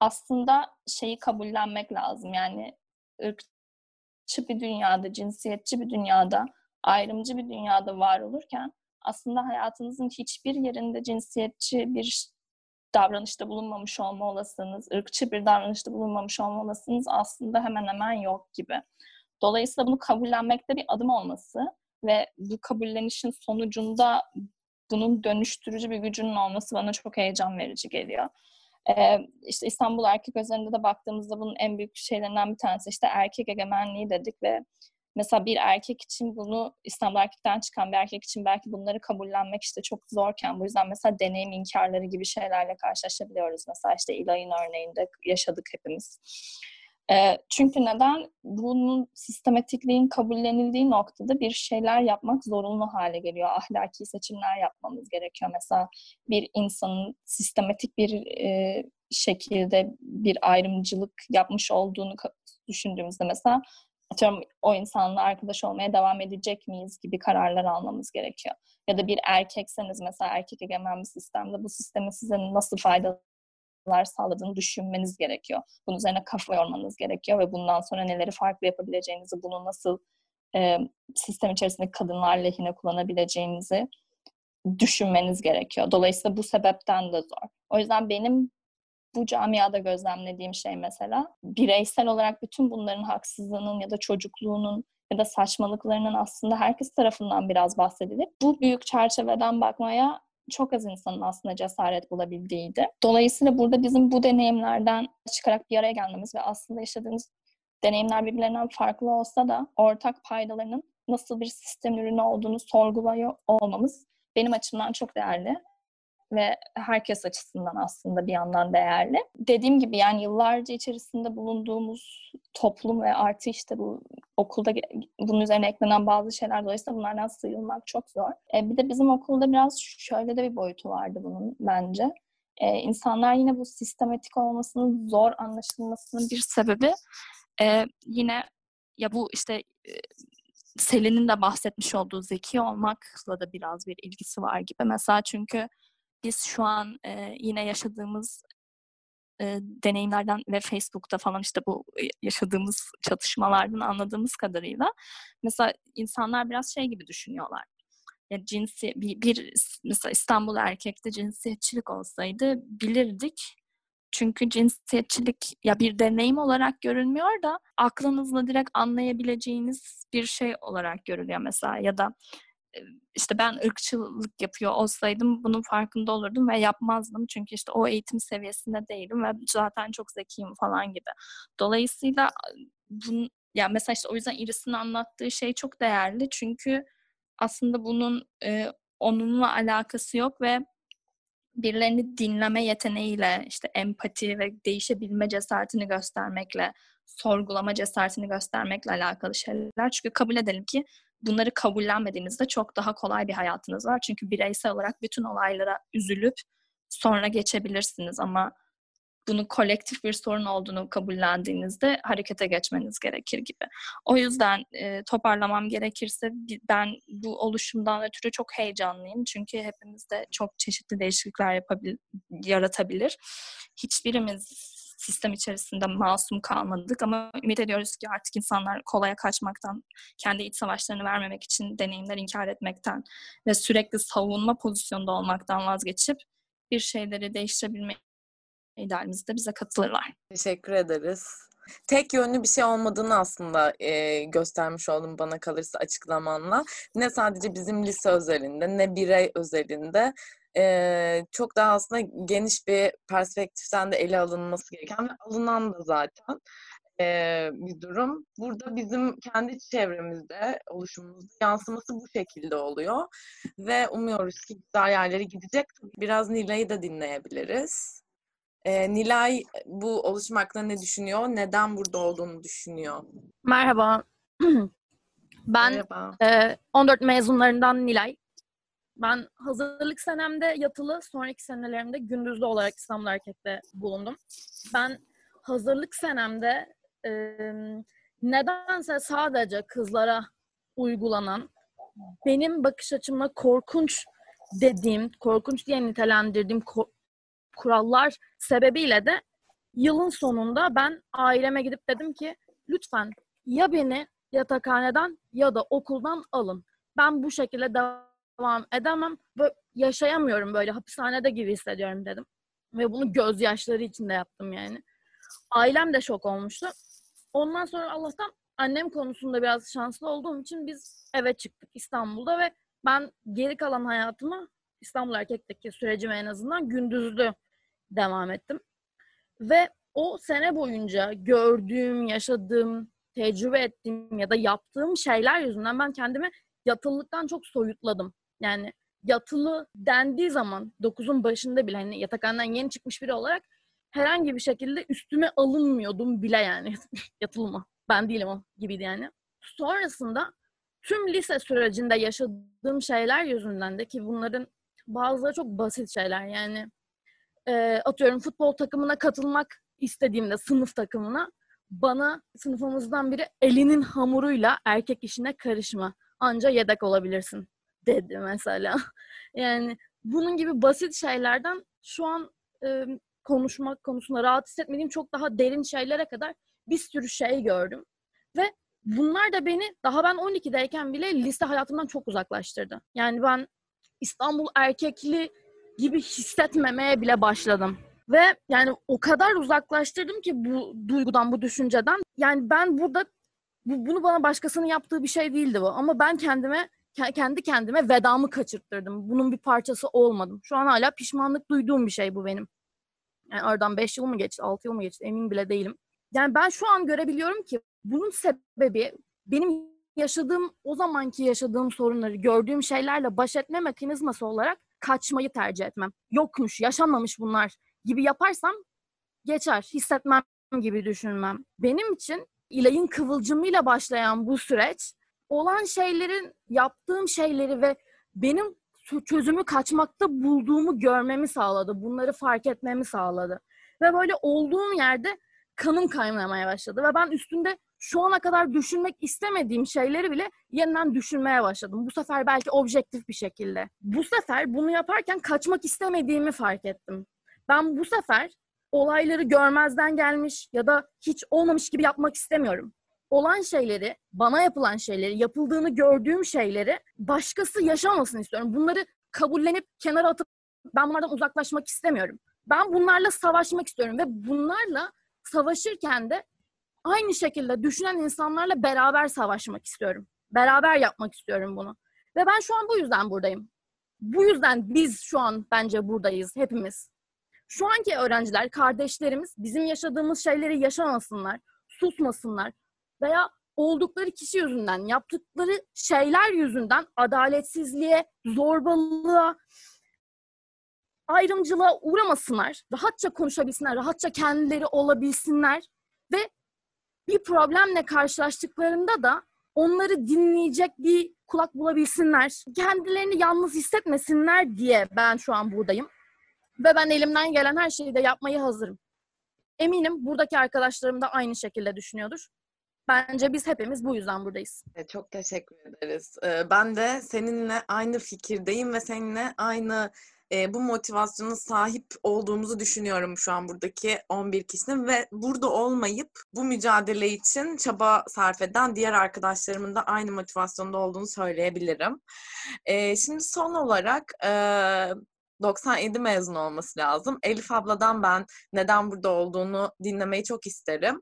aslında şeyi kabullenmek lazım. Yani ırkçı bir dünyada, cinsiyetçi bir dünyada, ayrımcı bir dünyada var olurken aslında hayatınızın hiçbir yerinde cinsiyetçi bir davranışta bulunmamış olma olasılığınız, ırkçı bir davranışta bulunmamış olma olasılığınız aslında hemen hemen yok gibi. Dolayısıyla bunu kabullenmekte bir adım olması ve bu kabullenişin sonucunda bunun dönüştürücü bir gücünün olması bana çok heyecan verici geliyor. Ee, işte İstanbul erkek özelinde de baktığımızda bunun en büyük şeylerinden bir tanesi işte erkek egemenliği dedik ve mesela bir erkek için bunu İstanbul erkekten çıkan bir erkek için belki bunları kabullenmek işte çok zorken bu yüzden mesela deneyim inkarları gibi şeylerle karşılaşabiliyoruz. Mesela işte İlay'ın örneğinde yaşadık hepimiz. E, çünkü neden? Bunun sistematikliğin kabullenildiği noktada bir şeyler yapmak zorunlu hale geliyor. Ahlaki seçimler yapmamız gerekiyor. Mesela bir insanın sistematik bir e, şekilde bir ayrımcılık yapmış olduğunu düşündüğümüzde mesela atıyorum o insanla arkadaş olmaya devam edecek miyiz gibi kararlar almamız gerekiyor. Ya da bir erkekseniz mesela erkek egemen bir sistemde bu sistemin size nasıl faydalı sağladığını düşünmeniz gerekiyor. Bunun üzerine kafa yormanız gerekiyor ve bundan sonra neleri farklı yapabileceğinizi, bunu nasıl e, sistem içerisinde kadınlar lehine kullanabileceğinizi düşünmeniz gerekiyor. Dolayısıyla bu sebepten de zor. O yüzden benim bu camiada gözlemlediğim şey mesela bireysel olarak bütün bunların haksızlığının ya da çocukluğunun ya da saçmalıklarının aslında herkes tarafından biraz bahsedilip bu büyük çerçeveden bakmaya çok az insanın aslında cesaret bulabildiğiydi. Dolayısıyla burada bizim bu deneyimlerden çıkarak bir araya gelmemiz ve aslında yaşadığımız deneyimler birbirlerinden farklı olsa da ortak paydalarının nasıl bir sistem ürünü olduğunu sorguluyor olmamız benim açımdan çok değerli ve herkes açısından aslında bir yandan değerli. Dediğim gibi yani yıllarca içerisinde bulunduğumuz toplum ve artı işte bu okulda bunun üzerine eklenen bazı şeyler dolayısıyla bunlardan sıyrılmak çok zor. E, bir de bizim okulda biraz şöyle de bir boyutu vardı bunun bence. E, insanlar yine bu sistematik olmasının zor anlaşılmasının bir sebebi e, yine ya bu işte e, Selin'in de bahsetmiş olduğu zeki olmakla da biraz bir ilgisi var gibi. Mesela çünkü biz şu an e, yine yaşadığımız e, deneyimlerden ve Facebook'ta falan işte bu yaşadığımız çatışmalardan anladığımız kadarıyla mesela insanlar biraz şey gibi düşünüyorlar. Ya cinsi bir, bir mesela İstanbul erkekte cinsiyetçilik olsaydı bilirdik. Çünkü cinsiyetçilik ya bir deneyim olarak görünmüyor da aklınızla direkt anlayabileceğiniz bir şey olarak görülüyor mesela ya da işte ben ırkçılık yapıyor olsaydım bunun farkında olurdum ve yapmazdım. Çünkü işte o eğitim seviyesinde değilim ve zaten çok zekiyim falan gibi. Dolayısıyla bun, ya mesela işte o yüzden Iris'in anlattığı şey çok değerli. Çünkü aslında bunun e, onunla alakası yok ve birilerini dinleme yeteneğiyle işte empati ve değişebilme cesaretini göstermekle sorgulama cesaretini göstermekle alakalı şeyler. Çünkü kabul edelim ki bunları kabullenmediğinizde çok daha kolay bir hayatınız var. Çünkü bireysel olarak bütün olaylara üzülüp sonra geçebilirsiniz ama bunun kolektif bir sorun olduğunu kabullendiğinizde harekete geçmeniz gerekir gibi. O yüzden e, toparlamam gerekirse ben bu oluşumdan ötürü çok heyecanlıyım. Çünkü hepimiz de çok çeşitli değişiklikler yapabil yaratabilir. Hiçbirimiz sistem içerisinde masum kalmadık ama ümit ediyoruz ki artık insanlar kolaya kaçmaktan, kendi iç savaşlarını vermemek için deneyimler inkar etmekten ve sürekli savunma pozisyonda olmaktan vazgeçip bir şeyleri değiştirebilme idealimizde bize katılırlar. Teşekkür ederiz. Tek yönlü bir şey olmadığını aslında e, göstermiş oldum bana kalırsa açıklamanla. Ne sadece bizim lise özelinde ne birey özelinde e, çok daha aslında geniş bir perspektiften de ele alınması gereken ve alınan da zaten e, bir durum. Burada bizim kendi çevremizde, oluşumumuzda yansıması bu şekilde oluyor. Ve umuyoruz ki güzel yerlere gidecek. Biraz Nilay'ı da dinleyebiliriz. E, Nilay bu oluşum hakkında ne düşünüyor? Neden burada olduğunu düşünüyor? Merhaba. ben Merhaba. e, 14 mezunlarından Nilay. Ben hazırlık senemde yatılı, sonraki senelerimde gündüzlü olarak İstanbul Erkek'te bulundum. Ben hazırlık senemde e, nedense sadece kızlara uygulanan, benim bakış açımla korkunç dediğim, korkunç diye nitelendirdiğim ko- kurallar sebebiyle de yılın sonunda ben aileme gidip dedim ki lütfen ya beni yatakhaneden ya da okuldan alın. Ben bu şekilde devam edemem ve yaşayamıyorum böyle hapishanede gibi hissediyorum dedim. Ve bunu gözyaşları içinde yaptım yani. Ailem de şok olmuştu. Ondan sonra Allah'tan annem konusunda biraz şanslı olduğum için biz eve çıktık İstanbul'da ve ben geri kalan hayatımı İstanbul Erkek'teki sürecime en azından gündüzlü devam ettim. Ve o sene boyunca gördüğüm, yaşadığım, tecrübe ettiğim ya da yaptığım şeyler yüzünden ben kendimi yatılılıktan çok soyutladım. Yani yatılı dendiği zaman 9'un başında bile hani yatakhaneden yeni çıkmış biri olarak herhangi bir şekilde üstüme alınmıyordum bile yani yatılı mı? Ben değilim o gibiydi yani. Sonrasında tüm lise sürecinde yaşadığım şeyler yüzünden de ki bunların bazıları çok basit şeyler yani e, atıyorum futbol takımına katılmak istediğimde sınıf takımına bana sınıfımızdan biri elinin hamuruyla erkek işine karışma. Anca yedek olabilirsin dedi mesela. Yani bunun gibi basit şeylerden şu an e, konuşmak konusunda rahat hissetmediğim çok daha derin şeylere kadar bir sürü şey gördüm. Ve bunlar da beni daha ben 12'deyken bile lise hayatımdan çok uzaklaştırdı. Yani ben İstanbul erkekli gibi hissetmemeye bile başladım. Ve yani o kadar uzaklaştırdım ki bu duygudan, bu düşünceden. Yani ben burada bu, bunu bana başkasının yaptığı bir şey değildi bu. Ama ben kendime kendi kendime vedamı kaçırttırdım. Bunun bir parçası olmadım. Şu an hala pişmanlık duyduğum bir şey bu benim. Yani aradan 5 yıl mı geçti, 6 yıl mı geçti emin bile değilim. Yani ben şu an görebiliyorum ki bunun sebebi benim yaşadığım, o zamanki yaşadığım sorunları, gördüğüm şeylerle baş etme mekanizması olarak kaçmayı tercih etmem. Yokmuş, yaşanmamış bunlar gibi yaparsam geçer, hissetmem gibi düşünmem. Benim için İlay'ın kıvılcımıyla başlayan bu süreç olan şeylerin, yaptığım şeyleri ve benim çözümü kaçmakta bulduğumu görmemi sağladı. Bunları fark etmemi sağladı. Ve böyle olduğum yerde kanım kaynamaya başladı. Ve ben üstünde şu ana kadar düşünmek istemediğim şeyleri bile yeniden düşünmeye başladım. Bu sefer belki objektif bir şekilde. Bu sefer bunu yaparken kaçmak istemediğimi fark ettim. Ben bu sefer olayları görmezden gelmiş ya da hiç olmamış gibi yapmak istemiyorum. Olan şeyleri, bana yapılan şeyleri, yapıldığını gördüğüm şeyleri başkası yaşamasın istiyorum. Bunları kabullenip kenara atıp ben bunlardan uzaklaşmak istemiyorum. Ben bunlarla savaşmak istiyorum ve bunlarla savaşırken de aynı şekilde düşünen insanlarla beraber savaşmak istiyorum. Beraber yapmak istiyorum bunu. Ve ben şu an bu yüzden buradayım. Bu yüzden biz şu an bence buradayız hepimiz. Şu anki öğrenciler, kardeşlerimiz bizim yaşadığımız şeyleri yaşamasınlar, susmasınlar veya oldukları kişi yüzünden, yaptıkları şeyler yüzünden adaletsizliğe, zorbalığa, ayrımcılığa uğramasınlar. Rahatça konuşabilsinler, rahatça kendileri olabilsinler ve bir problemle karşılaştıklarında da onları dinleyecek bir kulak bulabilsinler. Kendilerini yalnız hissetmesinler diye ben şu an buradayım. Ve ben elimden gelen her şeyi de yapmaya hazırım. Eminim buradaki arkadaşlarım da aynı şekilde düşünüyordur. Bence biz hepimiz bu yüzden buradayız. E, çok teşekkür ederiz. E, ben de seninle aynı fikirdeyim ve seninle aynı e, bu motivasyona sahip olduğumuzu düşünüyorum şu an buradaki 11 kişinin ve burada olmayıp bu mücadele için çaba sarf eden diğer arkadaşlarımın da aynı motivasyonda olduğunu söyleyebilirim. Şimdi son olarak 97 mezun olması lazım. Elif abladan ben neden burada olduğunu dinlemeyi çok isterim.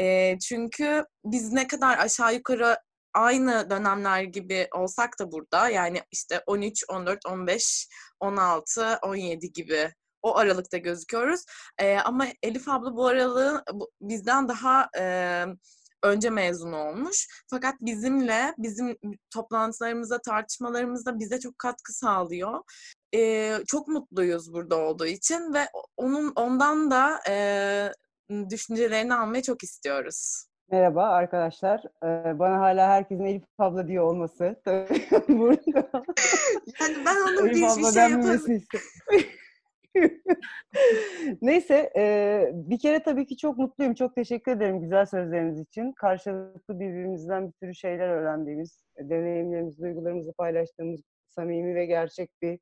E, çünkü biz ne kadar aşağı yukarı aynı dönemler gibi olsak da burada yani işte 13, 14, 15, 16, 17 gibi o aralıkta gözüküyoruz. E, ama Elif abla bu aralığı bizden daha e, önce mezun olmuş. Fakat bizimle, bizim toplantılarımızda, tartışmalarımızda bize çok katkı sağlıyor. Ee, çok mutluyuz burada olduğu için ve onun ondan da e, düşüncelerini almayı çok istiyoruz. Merhaba arkadaşlar. Ee, bana hala herkesin Elif abla diyor olması. Tabii burada. yani ben onun Elif bir, bir şey yaparım. Neyse, e, bir kere tabii ki çok mutluyum. Çok teşekkür ederim güzel sözleriniz için. Karşılıklı birbirimizden bir sürü şeyler öğrendiğimiz, deneyimlerimizi, duygularımızı paylaştığımız samimi ve gerçek bir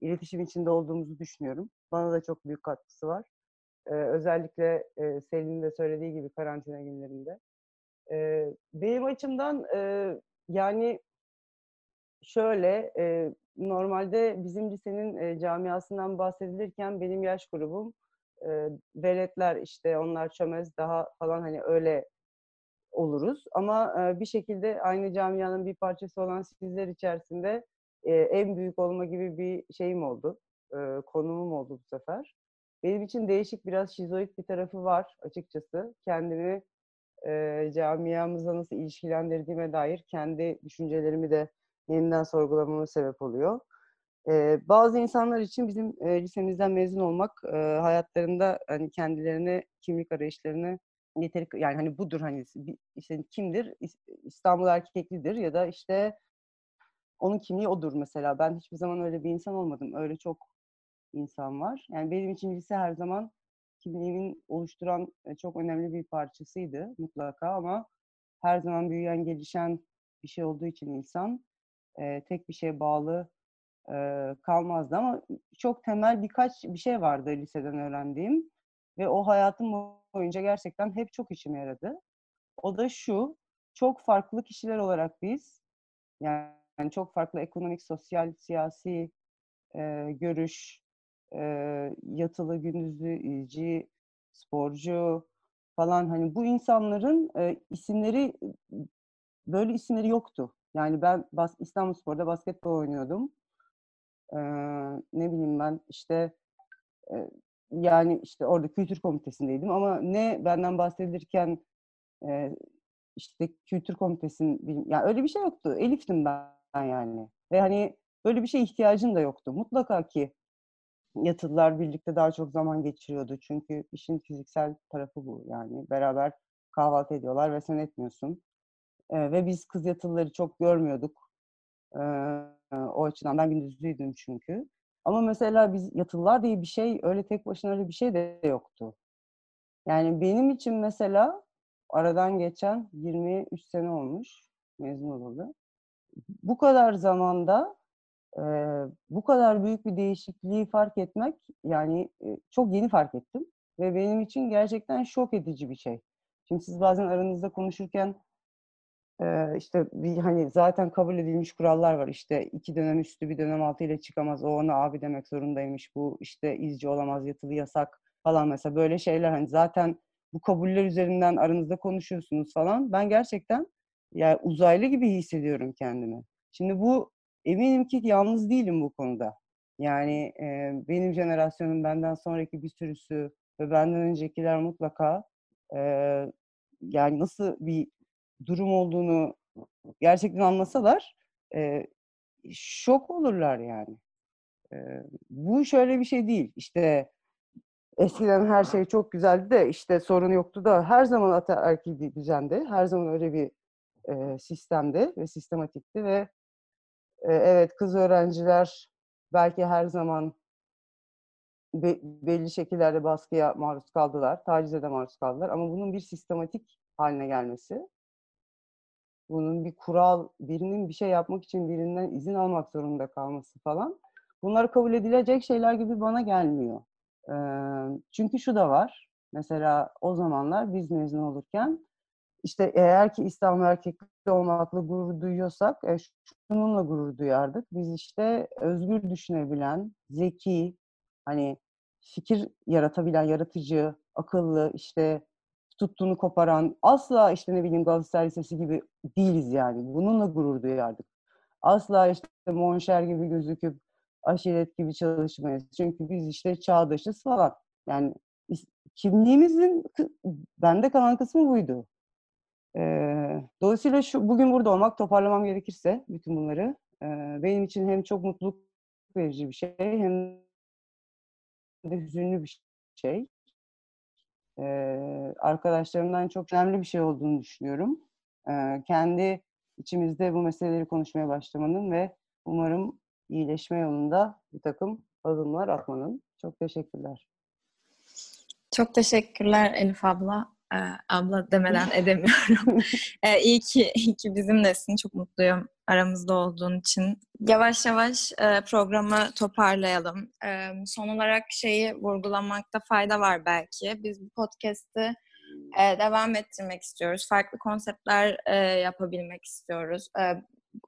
iletişim içinde olduğumuzu düşünüyorum. Bana da çok büyük katkısı var. E, özellikle e, Selin'in de söylediği gibi karantina günlerinde. E, benim açımdan e, yani şöyle, e, normalde bizim lisenin e, camiasından bahsedilirken benim yaş grubum e, veletler işte onlar çömez daha falan hani öyle oluruz. Ama e, bir şekilde aynı camianın bir parçası olan sizler içerisinde e, en büyük olma gibi bir şeyim oldu. E, konumum oldu bu sefer. Benim için değişik biraz şizoid bir tarafı var açıkçası. Kendimi e, camiamızla nasıl ilişkilendirdiğime dair kendi düşüncelerimi de yeniden sorgulamama sebep oluyor. Ee, bazı insanlar için bizim e, lisemizden mezun olmak e, hayatlarında hani kendilerine kimlik arayışlarını yeteri yani hani budur hani işte kimdir İstanbul erkeklidir ya da işte onun kimliği odur mesela. Ben hiçbir zaman öyle bir insan olmadım. Öyle çok insan var. Yani benim için lise her zaman kimliğimin oluşturan çok önemli bir parçasıydı mutlaka ama her zaman büyüyen, gelişen bir şey olduğu için insan e, tek bir şeye bağlı e, kalmazdı ama çok temel birkaç bir şey vardı liseden öğrendiğim ve o hayatım boyunca gerçekten hep çok işime yaradı. O da şu, çok farklı kişiler olarak biz, yani çok farklı ekonomik, sosyal, siyasi e, görüş, e, yatılı, gündüzlü, ilci, sporcu falan hani bu insanların e, isimleri böyle isimleri yoktu. Yani ben bas, İstanbulspor'da basketbol oynuyordum. Ee, ne bileyim ben işte e, yani işte orada kültür komitesindeydim ama ne benden bahsedilirken e, işte kültür komitesinin yani öyle bir şey yoktu. Elif'tim ben yani. Ve hani böyle bir şey ihtiyacın da yoktu. Mutlaka ki yatılılar birlikte daha çok zaman geçiriyordu. Çünkü işin fiziksel tarafı bu yani. Beraber kahvaltı ediyorlar ve sen etmiyorsun. Ve biz kız yatılıları çok görmüyorduk. E, o açıdan ben gündüzlüydüm çünkü. Ama mesela biz yatılılar diye bir şey, öyle tek başına öyle bir şey de yoktu. Yani benim için mesela aradan geçen 23 sene olmuş mezun olalı. Bu kadar zamanda e, bu kadar büyük bir değişikliği fark etmek yani e, çok yeni fark ettim. Ve benim için gerçekten şok edici bir şey. Şimdi siz bazen aranızda konuşurken işte bir hani zaten kabul edilmiş kurallar var. İşte iki dönem üstü bir dönem altı ile çıkamaz. O ona abi demek zorundaymış. Bu işte izci olamaz yatılı yasak falan. Mesela böyle şeyler hani zaten bu kabuller üzerinden aranızda konuşuyorsunuz falan. Ben gerçekten yani uzaylı gibi hissediyorum kendimi. Şimdi bu eminim ki yalnız değilim bu konuda. Yani e, benim jenerasyonum benden sonraki bir sürüsü ve benden öncekiler mutlaka e, yani nasıl bir durum olduğunu gerçekten anlasalar e, şok olurlar yani. E, bu şöyle bir şey değil. İşte eskiden her şey çok güzeldi de işte sorun yoktu da her zaman ataerkil bir düzende, her zaman öyle bir e, sistemde ve sistematikti ve e, evet kız öğrenciler belki her zaman be, belli şekillerde baskıya maruz kaldılar, tacize de maruz kaldılar ama bunun bir sistematik haline gelmesi bunun bir kural, birinin bir şey yapmak için birinden izin almak zorunda kalması falan. Bunlar kabul edilecek şeyler gibi bana gelmiyor. Çünkü şu da var. Mesela o zamanlar biz mezun olurken işte eğer ki İslam erkekli olmakla gurur duyuyorsak e, şununla gurur duyardık. Biz işte özgür düşünebilen, zeki, hani fikir yaratabilen, yaratıcı, akıllı, işte tuttuğunu koparan, asla işte ne bileyim Galatasaray Lisesi gibi değiliz yani. Bununla gurur duyardık. Asla işte Monşer gibi gözüküp aşiret gibi çalışmayız. Çünkü biz işte çağdaşız falan. Yani kimliğimizin bende kalan kısmı buydu. Ee, dolayısıyla şu bugün burada olmak, toparlamam gerekirse bütün bunları e, benim için hem çok mutluluk verici bir şey hem de hüzünlü bir şey. Ee, arkadaşlarımdan çok önemli bir şey olduğunu düşünüyorum. Ee, kendi içimizde bu meseleleri konuşmaya başlamanın ve umarım iyileşme yolunda bir takım adımlar atmanın. Çok teşekkürler. Çok teşekkürler Elif abla. Ee, abla demeden edemiyorum. ee, iyi ki, iyi ki bizimlesin. Çok mutluyum aramızda olduğun için. Yavaş yavaş e, programı toparlayalım. E, son olarak şeyi vurgulamakta fayda var belki. Biz bu podcast'i e, devam ettirmek istiyoruz. Farklı konseptler e, yapabilmek istiyoruz. E,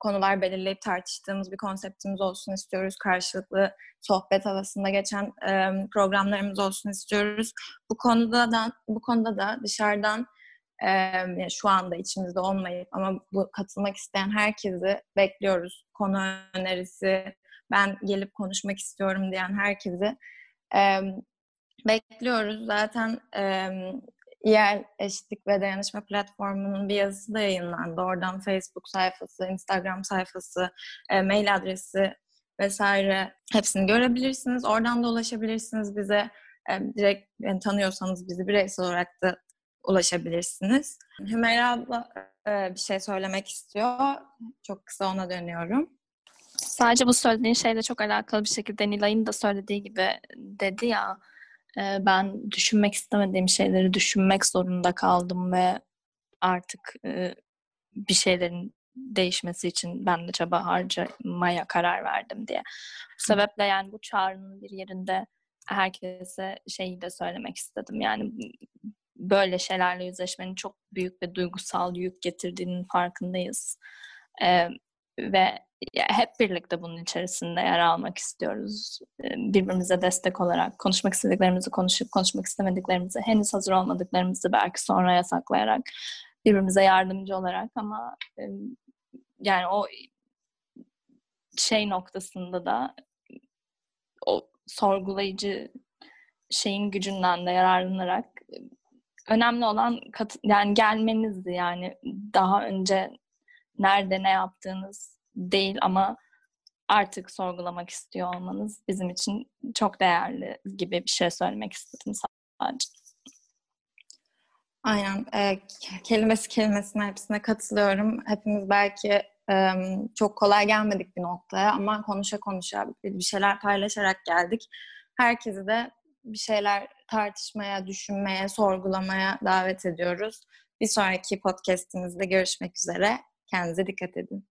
konular belirleyip tartıştığımız bir konseptimiz olsun istiyoruz. Karşılıklı sohbet havasında geçen e, programlarımız olsun istiyoruz. Bu konuda da bu konuda da dışarıdan e, yani şu anda içimizde olmayıp ama bu katılmak isteyen herkesi bekliyoruz. Konu önerisi, ben gelip konuşmak istiyorum diyen herkesi e, bekliyoruz. Zaten e, İYEL Eşitlik ve Dayanışma Platformu'nun bir yazısı da yayınlandı. Oradan Facebook sayfası, Instagram sayfası, e, mail adresi vesaire hepsini görebilirsiniz. Oradan da ulaşabilirsiniz bize. E, direkt yani tanıyorsanız bizi bireysel olarak da ulaşabilirsiniz. Hümeyra abla e, bir şey söylemek istiyor. Çok kısa ona dönüyorum. Sadece bu söylediğin şeyle çok alakalı bir şekilde Nilay'ın da söylediği gibi dedi ya ben düşünmek istemediğim şeyleri düşünmek zorunda kaldım ve artık bir şeylerin değişmesi için ben de çaba harcamaya karar verdim diye. Bu sebeple yani bu çağrının bir yerinde herkese şeyi de söylemek istedim. Yani böyle şeylerle yüzleşmenin çok büyük ve duygusal yük getirdiğinin farkındayız. Ee, ve hep birlikte bunun içerisinde yer almak istiyoruz. Birbirimize destek olarak konuşmak istediklerimizi konuşup konuşmak istemediklerimizi henüz hazır olmadıklarımızı belki sonra yasaklayarak birbirimize yardımcı olarak ama yani o şey noktasında da o sorgulayıcı şeyin gücünden de yararlanarak önemli olan kat, yani gelmenizdi yani daha önce nerede ne yaptığınız değil ama artık sorgulamak istiyor olmanız bizim için çok değerli gibi bir şey söylemek istedim sadece. Aynen. E, kelimesi kelimesine hepsine katılıyorum. Hepimiz belki e, çok kolay gelmedik bir noktaya ama konuşa konuşa bir şeyler paylaşarak geldik. Herkesi de bir şeyler tartışmaya, düşünmeye, sorgulamaya davet ediyoruz. Bir sonraki podcastimizde görüşmek üzere. Kendinize dikkat edin.